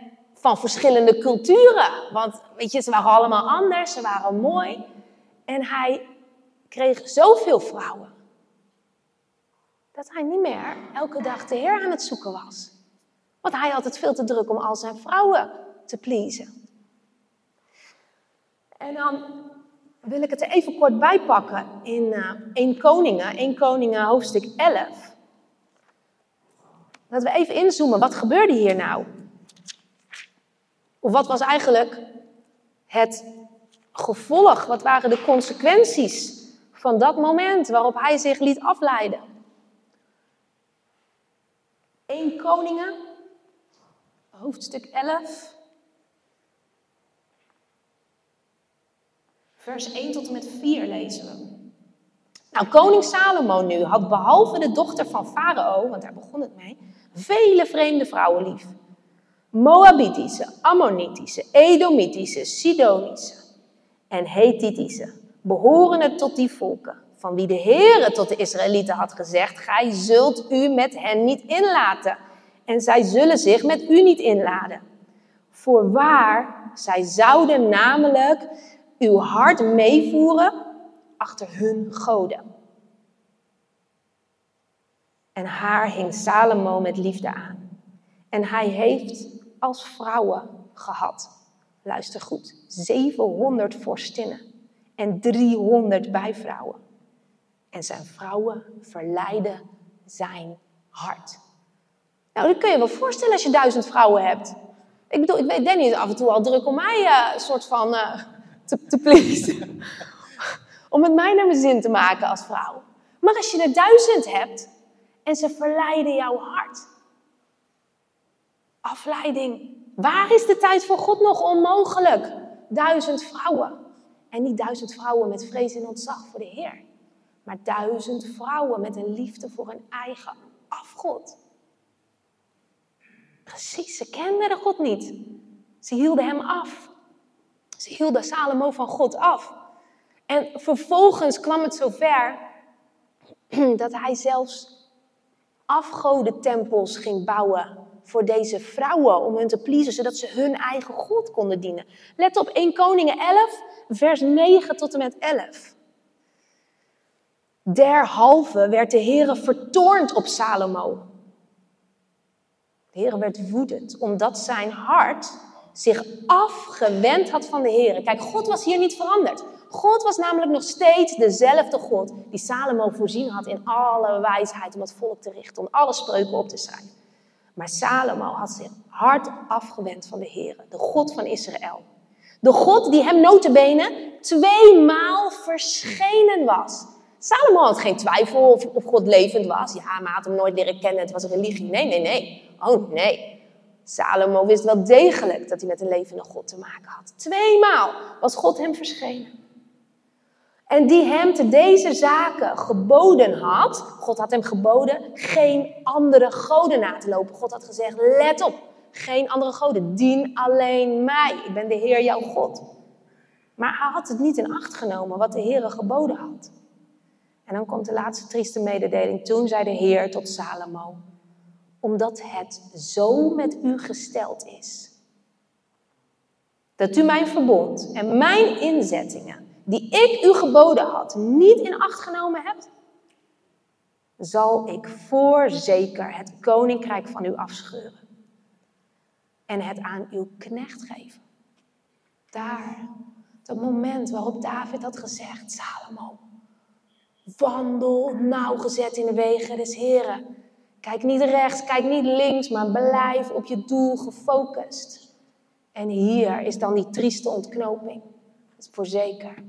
van verschillende culturen. Want weet je, ze waren allemaal anders, ze waren mooi. En hij kreeg zoveel vrouwen. Dat hij niet meer elke dag de Heer aan het zoeken was. Want hij had het veel te druk om al zijn vrouwen te pleasen. En dan wil ik het er even kort bij pakken in uh, eh, 1 Koningen, 1 Koningen hoofdstuk 11. Dat we even inzoomen, wat gebeurde hier nou? Of wat was eigenlijk het gevolg, wat waren de consequenties van dat moment waarop hij zich liet afleiden? 1 Koningen hoofdstuk 11, vers 1 tot en met 4 lezen we. Nou, koning Salomo nu had behalve de dochter van Farao, want daar begon het mee, vele vreemde vrouwen lief. Moabitische, Ammonitische, Edomitische, Sidonische en Hethitische, behorende tot die volken van wie de Heere tot de Israëlieten had gezegd, gij zult u met hen niet inlaten. En zij zullen zich met u niet inladen. Voorwaar, zij zouden namelijk uw hart meevoeren achter hun goden. En haar hing Salomo met liefde aan. En hij heeft als vrouwen gehad. Luister goed, 700 vorstinnen en 300 bijvrouwen. En zijn vrouwen verleiden zijn hart. Nou, dat kun je wel voorstellen als je duizend vrouwen hebt. Ik bedoel, ik weet Danny is af en toe al druk om mij een soort van uh, te, te pleasen. om het mij naar mijn zin te maken als vrouw. Maar als je er duizend hebt en ze verleiden jouw hart. Afleiding. Waar is de tijd voor God nog onmogelijk? Duizend vrouwen. En niet duizend vrouwen met vrees en ontzag voor de Heer. Maar duizend vrouwen met een liefde voor hun eigen afgod. Precies, ze kenden de God niet. Ze hielden hem af. Ze hielden Salomo van God af. En vervolgens kwam het zover dat hij zelfs afgodentempels ging bouwen voor deze vrouwen om hun te pleasen, zodat ze hun eigen God konden dienen. Let op 1 Koningen 11, vers 9 tot en met 11. Derhalve werd de Heere vertoornd op Salomo. De Heere werd woedend, omdat zijn hart zich afgewend had van de Heere. Kijk, God was hier niet veranderd. God was namelijk nog steeds dezelfde God die Salomo voorzien had in alle wijsheid om het volk te richten, om alle spreuken op te schrijven. Maar Salomo had zich hard afgewend van de Heer, de God van Israël. De God die hem notabene tweemaal verschenen was. Salomo had geen twijfel of, God levend was. Ja, maar had hem nooit leren kennen, het was religie. Nee, nee, nee. Oh, nee. Salomo wist wel degelijk dat hij met een levende God te maken had. Tweemaal was God hem verschenen. En die hem te deze zaken geboden had. God had hem geboden geen andere goden na te lopen. God had gezegd, let op, geen andere goden. Dien alleen mij. Ik ben de Heer jouw God. Maar hij had het niet in acht genomen wat de Heer geboden had. En dan komt de laatste trieste mededeling. Toen zei de Heer tot Salomo, omdat het zo met u gesteld is, dat u mijn verbond en mijn inzettingen die ik u geboden had, niet in acht genomen hebt, zal ik voorzeker het koninkrijk van u afscheuren en het aan uw knecht geven. Daar, het moment waarop David had gezegd, Salomo, wandel nauwgezet in de wegen des Heren. Kijk niet rechts, kijk niet links, maar blijf op je doel gefocust. En hier is dan die trieste ontknoping. Voor zeker.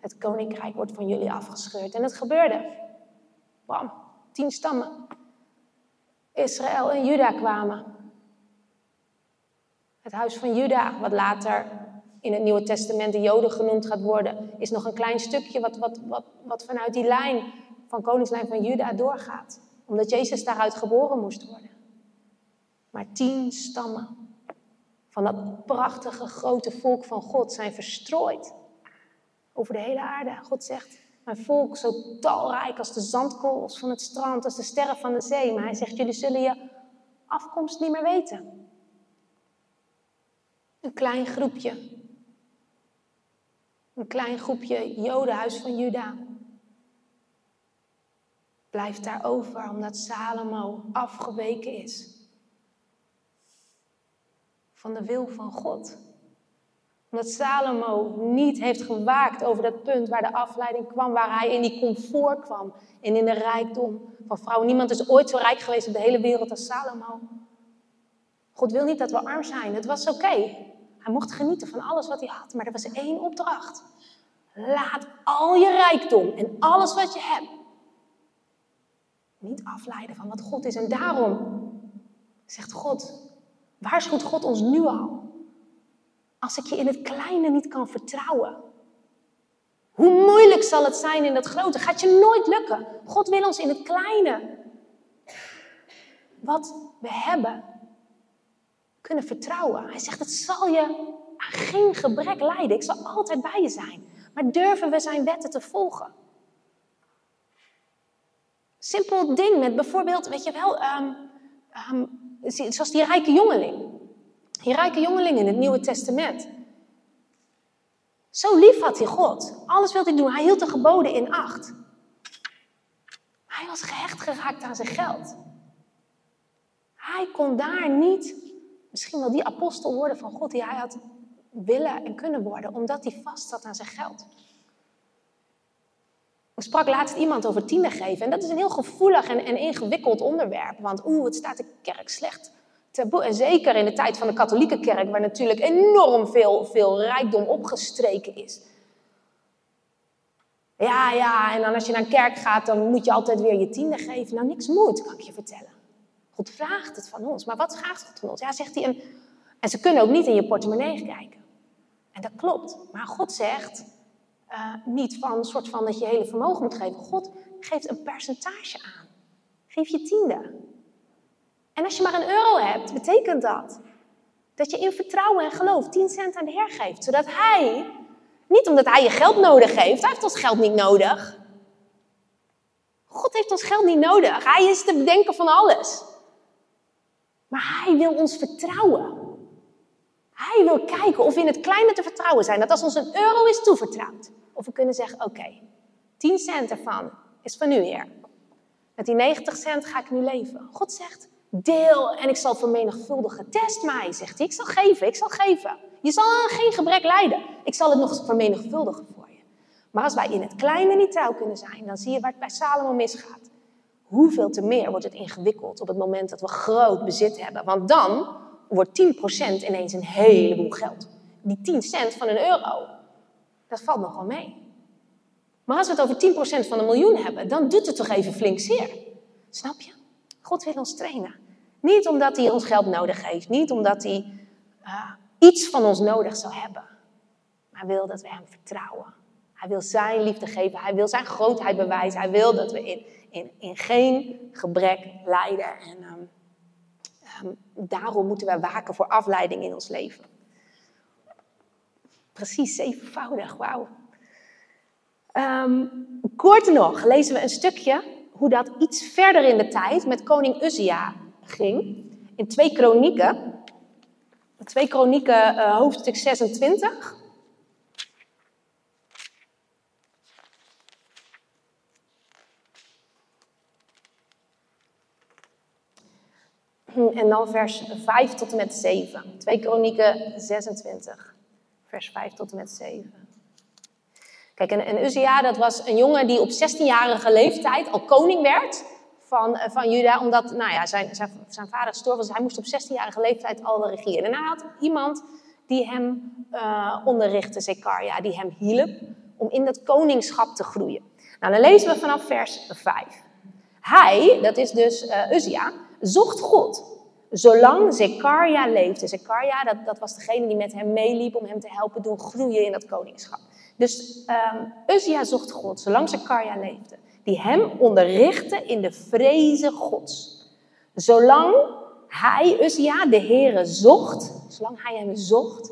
Het koninkrijk wordt van jullie afgescheurd. En het gebeurde. Bam, tien stammen. Israël en Juda kwamen. Het huis van Juda, wat later in het Nieuwe Testament de Joden genoemd gaat worden, is nog een klein stukje wat, wat, wat, wat vanuit die lijn van koningslijn van Juda doorgaat. Omdat Jezus daaruit geboren moest worden. Maar tien stammen van dat prachtige grote volk van God zijn verstrooid over de hele aarde. God zegt, mijn volk zo talrijk als de zandkorrels van het strand, als de sterren van de zee. Maar hij zegt, jullie zullen je afkomst niet meer weten. Een klein groepje. Een klein groepje Jodenhuis van Juda. Blijft daar over omdat Salomo afgeweken is. Van de wil van God omdat Salomo niet heeft gewaakt over dat punt waar de afleiding kwam, waar hij in die comfort kwam en in de rijkdom van vrouwen. Niemand is ooit zo rijk geweest op de hele wereld als Salomo. God wil niet dat we arm zijn. Het was oké. Hij mocht genieten van alles wat hij had, maar er was één opdracht. Laat al je rijkdom en alles wat je hebt niet afleiden van wat God is. En daarom zegt God, waarschuwt God ons nu al als ik je in het kleine niet kan vertrouwen? Hoe moeilijk zal het zijn in dat grote? Gaat je nooit lukken. God wil ons in het kleine, wat we hebben, kunnen vertrouwen. Hij zegt, het zal je aan geen gebrek leiden. Ik zal altijd bij je zijn. Maar durven we zijn wetten te volgen? Simpel ding met bijvoorbeeld, weet je wel, ehm, ehm, zoals die rijke jongeling. Die rijke jongeling in het Nieuwe Testament. Zo lief had hij God. Alles wilde hij doen. Hij hield de geboden in acht. Hij was gehecht geraakt aan zijn geld. Hij kon daar niet, misschien wel die apostel worden van God die hij had willen en kunnen worden, omdat hij vast zat aan zijn geld. Ik sprak laatst iemand over tiende geven. En dat is een heel gevoelig en, en ingewikkeld onderwerp. Want oeh, het staat de kerk slecht taboe. En zeker in de tijd van de katholieke kerk, waar natuurlijk enorm veel, veel rijkdom opgestreken is. Ja, ja, en dan als je naar een kerk gaat, dan moet je altijd weer je tiende geven. Nou, niks moet, kan ik je vertellen. God vraagt het van ons. Maar wat vraagt God van ons? Ja, zegt hij, en ze kunnen ook niet in je portemonnee kijken. En dat klopt. Maar God zegt uh, niet van een soort van dat je hele vermogen moet geven. God geeft een percentage aan. Geef je tiende. En als je maar een euro hebt, betekent dat dat je in vertrouwen en geloof 10 cent aan de Heer geeft. Zodat Hij, niet omdat Hij je geld nodig heeft, Hij heeft ons geld niet nodig. God heeft ons geld niet nodig. Hij is de bedenker van alles. Maar Hij wil ons vertrouwen. Hij wil kijken of we in het kleine te vertrouwen zijn. Dat als ons een euro is toevertrouwd. Of we kunnen zeggen, oké, 10 cent ervan is van u, Heer. Met die 90 cent ga ik nu leven. God zegt, deel en ik zal vermenigvuldigen. Test mij, zegt hij. Ik zal geven, ik zal geven. Je zal geen gebrek lijden. Ik zal het nog vermenigvuldigen voor je. Maar als wij in het kleine niet trouw kunnen zijn, dan zie je waar het bij Salomo misgaat. Hoeveel te meer wordt het ingewikkeld op het moment dat we groot bezit hebben. Want dan wordt 10% ineens een heleboel geld. Die 10 cent van een euro, dat valt nogal mee. Maar als we het over 10% van een miljoen hebben, dan doet het toch even flink zeer. Snap je? God wil ons trainen. Niet omdat hij ons geld nodig heeft, niet omdat hij uh, iets van ons nodig zou hebben. Maar wil dat we hem vertrouwen. Hij wil zijn liefde geven, hij wil zijn grootheid bewijzen. Hij wil dat we in, in, in geen gebrek lijden. En um, daarom moeten wij waken voor afleiding in ons leven. Precies, zevenvoudig, wauw. Um, kort nog lezen we een stukje hoe dat iets verder in de tijd met koning Uzia ging. In twee kronieken. Twee kronieken, uh, hoofdstuk 26. En dan vers 5 tot en met 7. 2 Kronieken 26, vers 5 tot en met 7. Kijk, en, en Uzia, dat was een jongen die op 16-jarige leeftijd al koning werd van, eh, van Juda. Omdat, nou ja, zijn, zijn, vader gestorven was. Hij moest op 16-jarige leeftijd al regeren. En hij had iemand die hem uh, onderrichtte, Zekaria, die hem hielp om in dat koningschap te groeien. Nou, dan lezen we vanaf vers 5. Hij, dat is dus uh, Uzia, zocht God. Zolang Zekaria leefde. Zekaria, dat, dat was degene die met hem meeliep om hem te helpen doen groeien in dat koningschap. Dus um, Uzia zocht God, zolang Zekaria leefde. Die hem onderrichtte in de vrezen Gods. Zolang hij, Uzia, de Heere zocht, zolang hij hem zocht,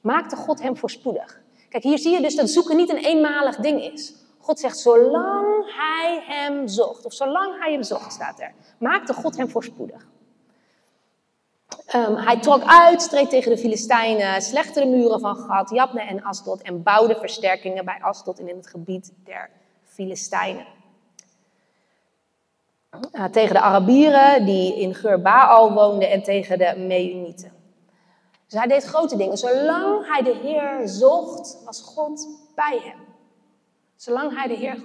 maakte God hem voorspoedig. Kijk, hier zie je dus dat zoeken niet een eenmalig ding is. God zegt, zolang hij hem zocht, of zolang hij hem zocht, staat er, maakte God hem voorspoedig. Um, hij trok uit, streed tegen de Filistijnen, slechte de muren van Gad, Jabne en Asdod en bouwde versterkingen bij Asdod en in het gebied der Filistijnen. Uh, tegen de Arabieren die in Gur-Baal woonden en tegen de Meunieten. Dus hij deed grote dingen. Zolang hij de Heer zocht, was God bij hem. Zolang hij de Heer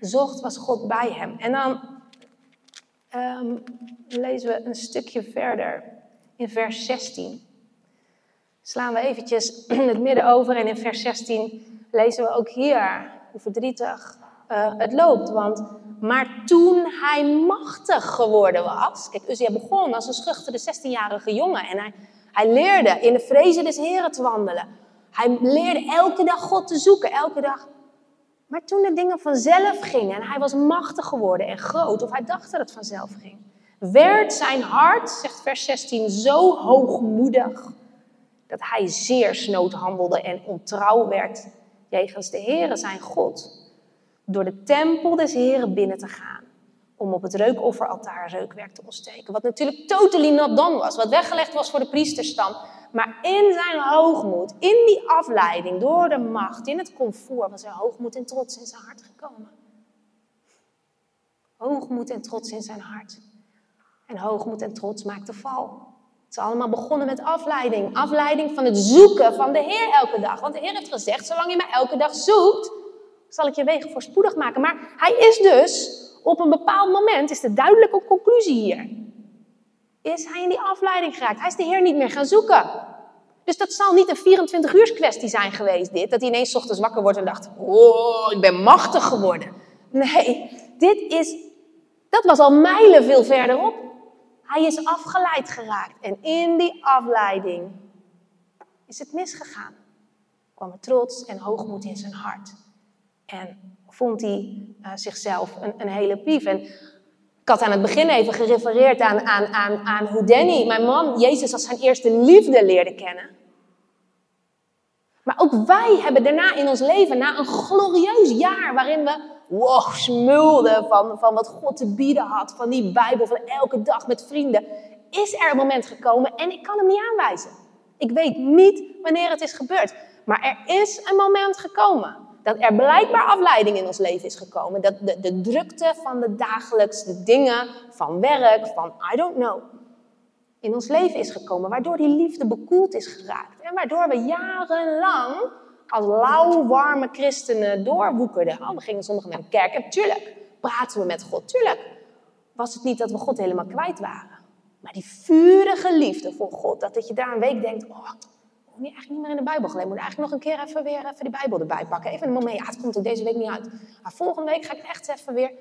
zocht, was God bij hem. En dan um, lezen we een stukje verder in vers 16. Slaan we eventjes het midden over en in vers 16 lezen we ook hier hoe verdrietig uh, het loopt. Want, maar toen hij machtig geworden was, kijk, Uzia begon als een schuchtere 16-jarige jongen en hij, hij leerde in de vrezen des Heren te wandelen. Hij leerde elke dag God te zoeken, elke dag. Maar toen de dingen vanzelf gingen en hij was machtig geworden en groot, of hij dacht dat het vanzelf ging, werd zijn hart, zegt vers 16, zo hoogmoedig dat hij zeer snood handelde en ontrouw werd jegens de Heere zijn God. Door de tempel des Heeren binnen te gaan. Om op het reukofferaltaar reukwerk te ontsteken. Wat natuurlijk totally not done was, wat weggelegd was voor de priesterstam. Maar in zijn hoogmoed, in die afleiding, door de macht, in het comfort, was er hoogmoed en trots in zijn hart gekomen. Hoogmoed en trots in zijn hart. En hoogmoed en trots maakt de val. Het is allemaal begonnen met afleiding. Afleiding van het zoeken van de Heer elke dag. Want de Heer heeft gezegd, zolang je mij elke dag zoekt, zal ik je wegen voorspoedig maken. Maar hij is dus, op een bepaald moment, is de duidelijke conclusie hier. Is hij in die afleiding geraakt. Hij is de Heer niet meer gaan zoeken. Dus dat zal niet een 24 uurs kwestie zijn geweest, dit. Dat hij ineens ochtends wakker wordt en dacht, oh, ik ben machtig geworden. Nee, dit is, dat was al mijlen veel verderop. Hij is afgeleid geraakt. En in die afleiding is het misgegaan. Kwam er trots en hoogmoed in zijn hart. En vond hij uh, zichzelf een, een, hele pief. En ik had aan het begin even gerefereerd aan, aan, aan, aan hoe Danny, mijn man, Jezus als zijn eerste liefde leerde kennen. Maar ook wij hebben daarna in ons leven, na een glorieus jaar waarin we wow, smulden van, van wat God te bieden had, van die Bijbel, van elke dag met vrienden, is er een moment gekomen en ik kan hem niet aanwijzen. Ik weet niet wanneer het is gebeurd, maar er is een moment gekomen dat er blijkbaar afleiding in ons leven is gekomen. Dat de, de drukte van de dagelijkse dingen, van werk, van I don't know, in ons leven is gekomen. Waardoor die liefde bekoeld is geraakt. En waardoor we jarenlang als lauw, warme christenen doorwoekerden. Oh, we gingen zondag naar de kerk en tuurlijk praten we met God. Tuurlijk was het niet dat we God helemaal kwijt waren. Maar die vurige liefde voor God, dat, dat je daar een week denkt, oh, je eigenlijk niet meer in de Bijbel gelezen. Moet eigenlijk nog een keer even weer even die Bijbel erbij pakken. Even een moment, ja, het komt er deze week niet uit. Maar volgende week ga ik echt even weer...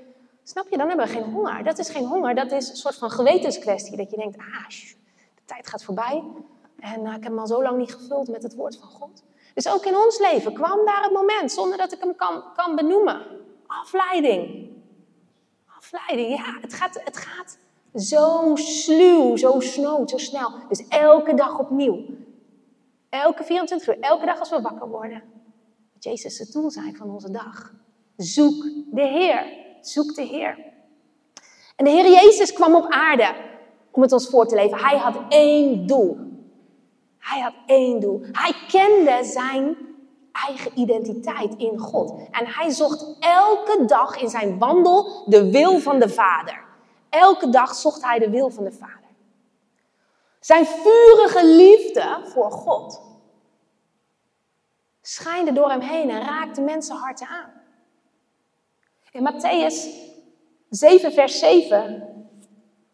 Snap je, dan hebben we geen honger. Dat is geen honger, dat is een soort van gewetenskwestie. Dat je denkt, ah, de tijd gaat voorbij. En uh, ik heb hem al zo lang niet gevuld met het woord van God. Dus ook in ons leven kwam daar het moment, zonder dat ik hem kan, kan benoemen. Afleiding. Afleiding, ja, het gaat, het gaat zo sluw, zo snood, zo snel. Dus elke dag opnieuw. Elke 24 uur, elke dag als we wakker worden. Dat Jezus het doel zijn van onze dag. Zoek de Heer. Zoek de Heer. En de Heer Jezus kwam op aarde om het ons voor te leven. Hij had één doel. Hij had één doel. Hij kende zijn eigen identiteit in God. En hij zocht elke dag in zijn wandel de wil van de Vader. Elke dag zocht hij de wil van de Vader. Zijn vurige liefde voor God schijnde door hem heen en raakte mensenharten aan. In Matthäus 7, vers 7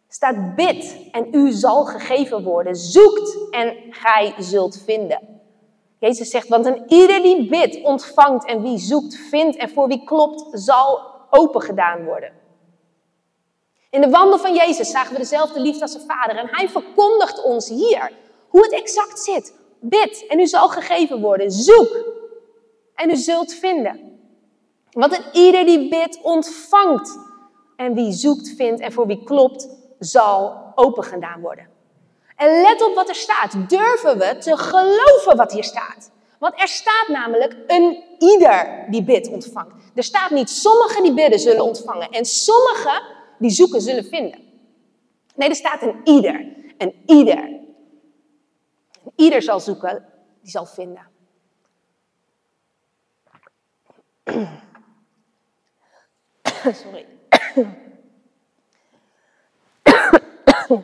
staat: Bid en u zal gegeven worden. Zoekt en gij zult vinden. Jezus zegt: Want een ieder die bidt, ontvangt. En wie zoekt, vindt. En voor wie klopt, zal open gedaan worden. In de wandel van Jezus zagen we dezelfde liefde als zijn vader. En hij verkondigt ons hier hoe het exact zit. Bid en u zal gegeven worden. Zoek en u zult vinden. Want een ieder die bidt ontvangt. En wie zoekt vindt en voor wie klopt zal opengedaan worden. En let op wat er staat. Durven we te geloven wat hier staat? Want er staat namelijk een ieder die bidt ontvangt. Er staat niet sommigen die bidden zullen ontvangen en sommigen die zoeken zullen vinden. Nee, er staat een ieder. Een ieder. Een ieder zal zoeken, die zal vinden. Sorry.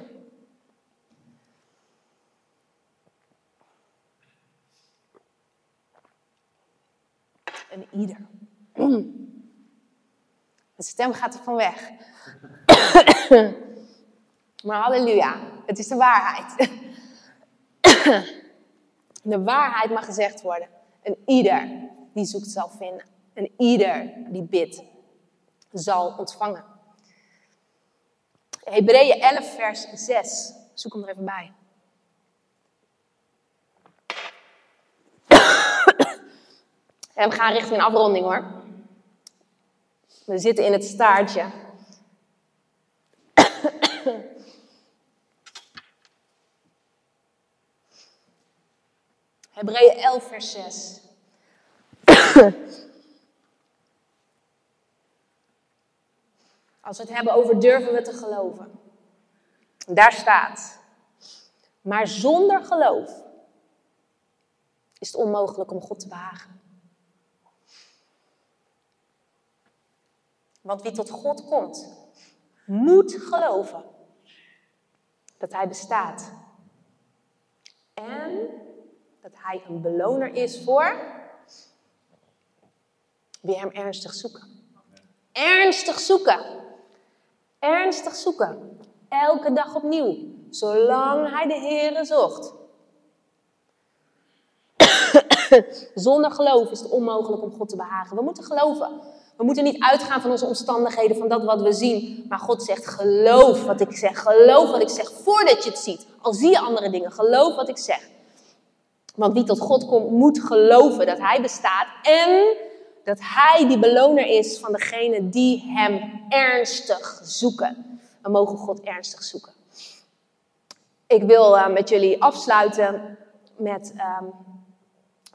Een ieder. De stem gaat er van weg. maar halleluja, het is de waarheid. de waarheid mag gezegd worden. Een ieder die zoekt zal vinden. En ieder die bidt zal ontvangen. Hebreeën 11, vers 6. Zoek hem er even bij. En we gaan richting een afronding hoor. We zitten in het staartje. Hebreeën 11, vers 6. Als we het hebben over durven we te geloven. Daar staat. Maar zonder geloof is het onmogelijk om God te behagen. Want wie tot God komt, moet geloven dat Hij bestaat. En dat Hij een beloner is voor wie Hem ernstig zoeken. Ernstig zoeken. Ernstig zoeken. Elke dag opnieuw. Zolang Hij de Heere zocht. Zonder geloof is het onmogelijk om God te behagen. We moeten geloven. We moeten niet uitgaan van onze omstandigheden, van dat wat we zien. Maar God zegt: geloof wat ik zeg. Geloof wat ik zeg voordat je het ziet. Al zie je andere dingen, geloof wat ik zeg. Want wie tot God komt, moet geloven dat Hij bestaat en dat Hij die beloner is van degene die Hem ernstig zoeken. We mogen God ernstig zoeken. Ik wil uh, met jullie afsluiten met um,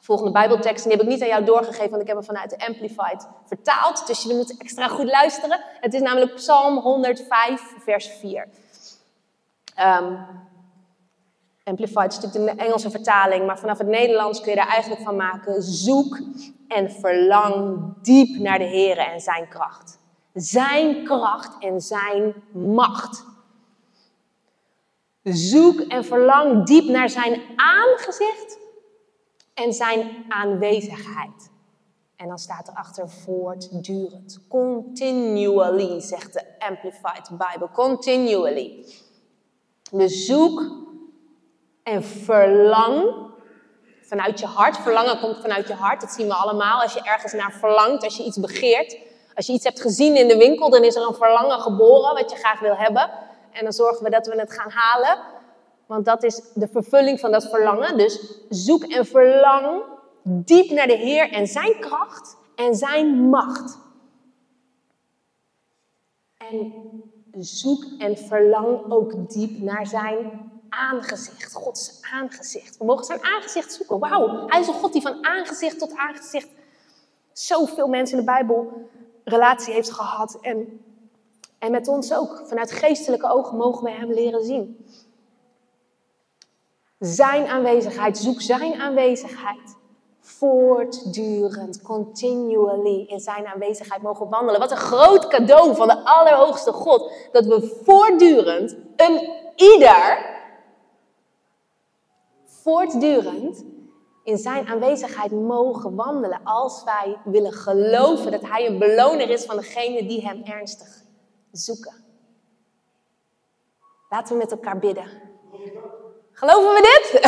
volgende Bijbeltekst. En die heb ik niet aan jou doorgegeven, want ik heb hem vanuit de Amplified vertaald. Dus jullie moeten extra goed luisteren. Het is namelijk Psalm 105, vers 4. Um, ehm, Amplified is natuurlijk de Engelse vertaling, maar vanaf het Nederlands kun je daar eigenlijk van maken: zoek en verlang diep naar de Heer en zijn kracht. Zijn kracht en zijn macht. Zoek en verlang diep naar zijn aangezicht en zijn aanwezigheid. En dan staat erachter voortdurend. Continually, zegt de Amplified Bible. Continually. Dus zoek en verlang vanuit je hart. Verlangen komt vanuit je hart. Dat zien we allemaal. Als je ergens naar verlangt, als je iets begeert. Als je iets hebt gezien in de winkel, dan is er een verlangen geboren wat je graag wil hebben. En dan zorgen we dat we het gaan halen. Want dat is de vervulling van dat verlangen. Dus zoek en verlang diep naar de Heer en zijn kracht en zijn macht. En zoek en verlang ook diep naar zijn aangezicht. Gods aangezicht. We mogen zijn aangezicht zoeken. Wauw, hij is een God die van aangezicht tot aangezicht zoveel mensen in de Bijbel relatie heeft gehad. En, en met ons ook. Vanuit geestelijke ogen mogen we hem leren zien. Zijn aanwezigheid, zoek zijn aanwezigheid. Voortdurend, continually in zijn aanwezigheid mogen wandelen. Wat een groot cadeau van de Allerhoogste God. Dat we voortdurend, een ieder, voortdurend in zijn aanwezigheid mogen wandelen. Als wij willen geloven dat hij een beloner is van degene die hem ernstig zoeken. Laten we met elkaar bidden. Geloven we dit?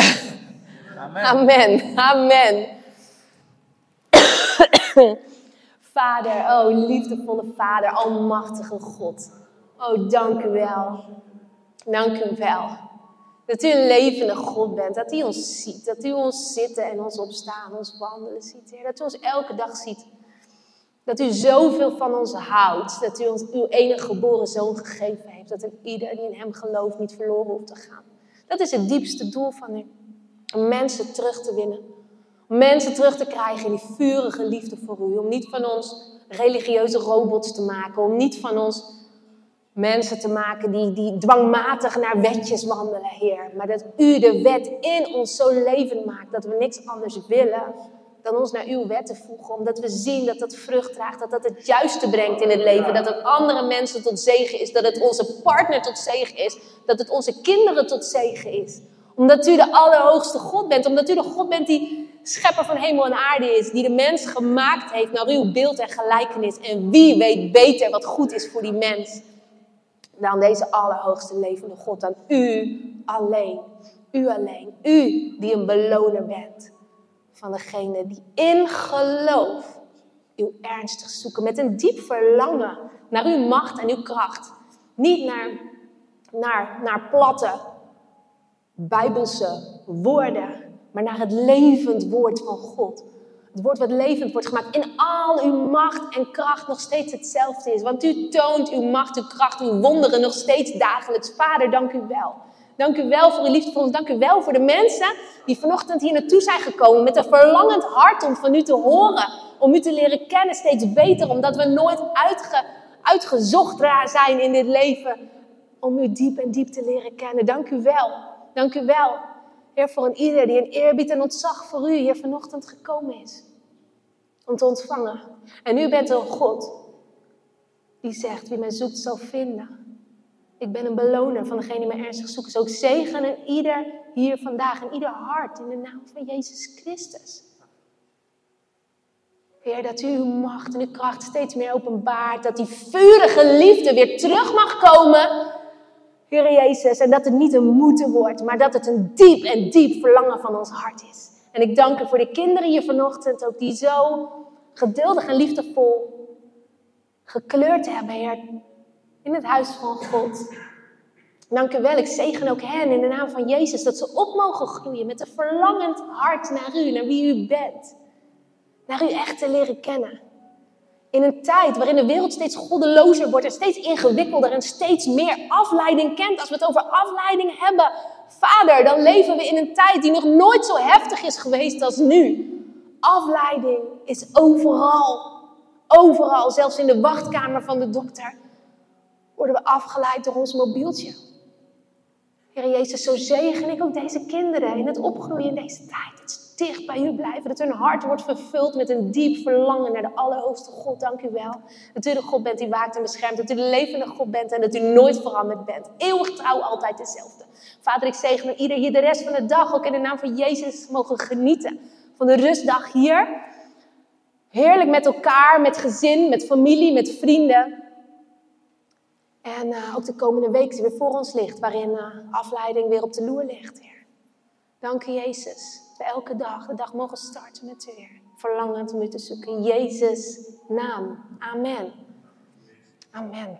Amen. Amen. Amen. Vader, oh liefdevolle Vader, almachtige God. Oh, dank u wel. Dank u wel. Dat u een levende God bent. Dat u ons ziet. Dat u ons zitten en ons opstaan, ons wandelen ziet. Heer. Dat u ons elke dag ziet. Dat u zoveel van ons houdt. Dat u ons uw enige geboren zoon gegeven heeft. Dat een ieder die in hem gelooft niet verloren hoeft te gaan. Dat is het diepste doel van u. Om mensen terug te winnen. Om mensen terug te krijgen die vurige liefde voor u. Om niet van ons religieuze robots te maken. Om niet van ons mensen te maken die, die dwangmatig naar wetjes wandelen, Heer. Maar dat u de wet in ons zo levend maakt dat we niks anders willen dan ons naar uw wet te voegen. Omdat we zien dat dat vrucht draagt, dat dat het juiste brengt in het leven. Dat het andere mensen tot zegen is, dat het onze partner tot zegen is. Dat het onze kinderen tot zegen is. Omdat u de allerhoogste God bent. Omdat u de God bent die schepper van hemel en aarde is. Die de mens gemaakt heeft naar uw beeld en gelijkenis. En wie weet beter wat goed is voor die mens dan deze allerhoogste levende God, dan u alleen. U alleen. U die een beloner bent van degene die in geloof uw ernstig zoeken. Met een diep verlangen naar uw macht en uw kracht. Niet naar, naar, naar platte bijbelse woorden, maar naar het levend woord van God. Het woord wat levend wordt gemaakt in al uw macht en kracht nog steeds hetzelfde is. Want u toont uw macht, uw kracht, uw wonderen nog steeds dagelijks. Vader, dank u wel. Dank u wel voor uw liefde voor ons. Dank u wel voor de mensen die vanochtend hier naartoe zijn gekomen met een verlangend hart om van u te horen. Om u te leren kennen steeds beter. Omdat we nooit uitge, uitgezocht zijn in dit leven om u diep en diep te leren kennen. Dank u wel. Dank u wel, Heer, voor een ieder die een eerbied en ontzag voor u hier vanochtend gekomen is. Om te ontvangen. En u bent een God die zegt, wie mij zoekt zal vinden. Ik ben een beloner van degene die mij ernstig zoeken. Dus ook zegen en ieder hier vandaag en ieder hart in de naam van Jezus Christus. Heer, dat u uw macht en uw kracht steeds meer openbaart. Dat die vurige liefde weer terug mag komen. Heer Jezus, en dat het niet een moeten wordt, maar dat het een diep en diep verlangen van ons hart is. En ik dank u voor de kinderen hier vanochtend ook, die zo geduldig en liefdevol gekleurd hebben, Heer, in het huis van God. Dank u wel, ik zegen ook hen in de naam van Jezus, dat ze op mogen groeien met een verlangend hart naar u, naar wie u bent. Naar u echt te leren kennen. In een tijd waarin de wereld steeds goddelozer wordt en steeds ingewikkelder en steeds meer afleiding kent. Als we het over afleiding hebben, Vader, dan leven we in een tijd die nog nooit zo heftig is geweest als nu. Afleiding is overal. Overal, zelfs in de wachtkamer van de dokter, worden we afgeleid door ons mobieltje. Heer Jezus, zo zegen ik ook deze kinderen in het opgroeien in deze tijd. Dat ze dicht bij u blijven. Dat hun hart wordt vervuld met een diep verlangen naar de Allerhoogste God. Dank u wel. Dat u de God bent die waakt en beschermt. Dat u de levende God bent en dat u nooit veranderd bent. Eeuwig trouw, altijd dezelfde. Vader, ik zegen ieder hier de rest van de dag ook in de naam van Jezus mogen genieten. Van de rustdag hier. Heerlijk met elkaar, met gezin, met familie, met vrienden. En uh, ook de komende week die weer voor ons ligt, waarin uh, afleiding weer op de loer ligt, Heer. Dank u, Jezus. We elke dag de dag mogen starten met u, Heer. Verlangend om u te zoeken. In Jezus' naam. Amen. Amen.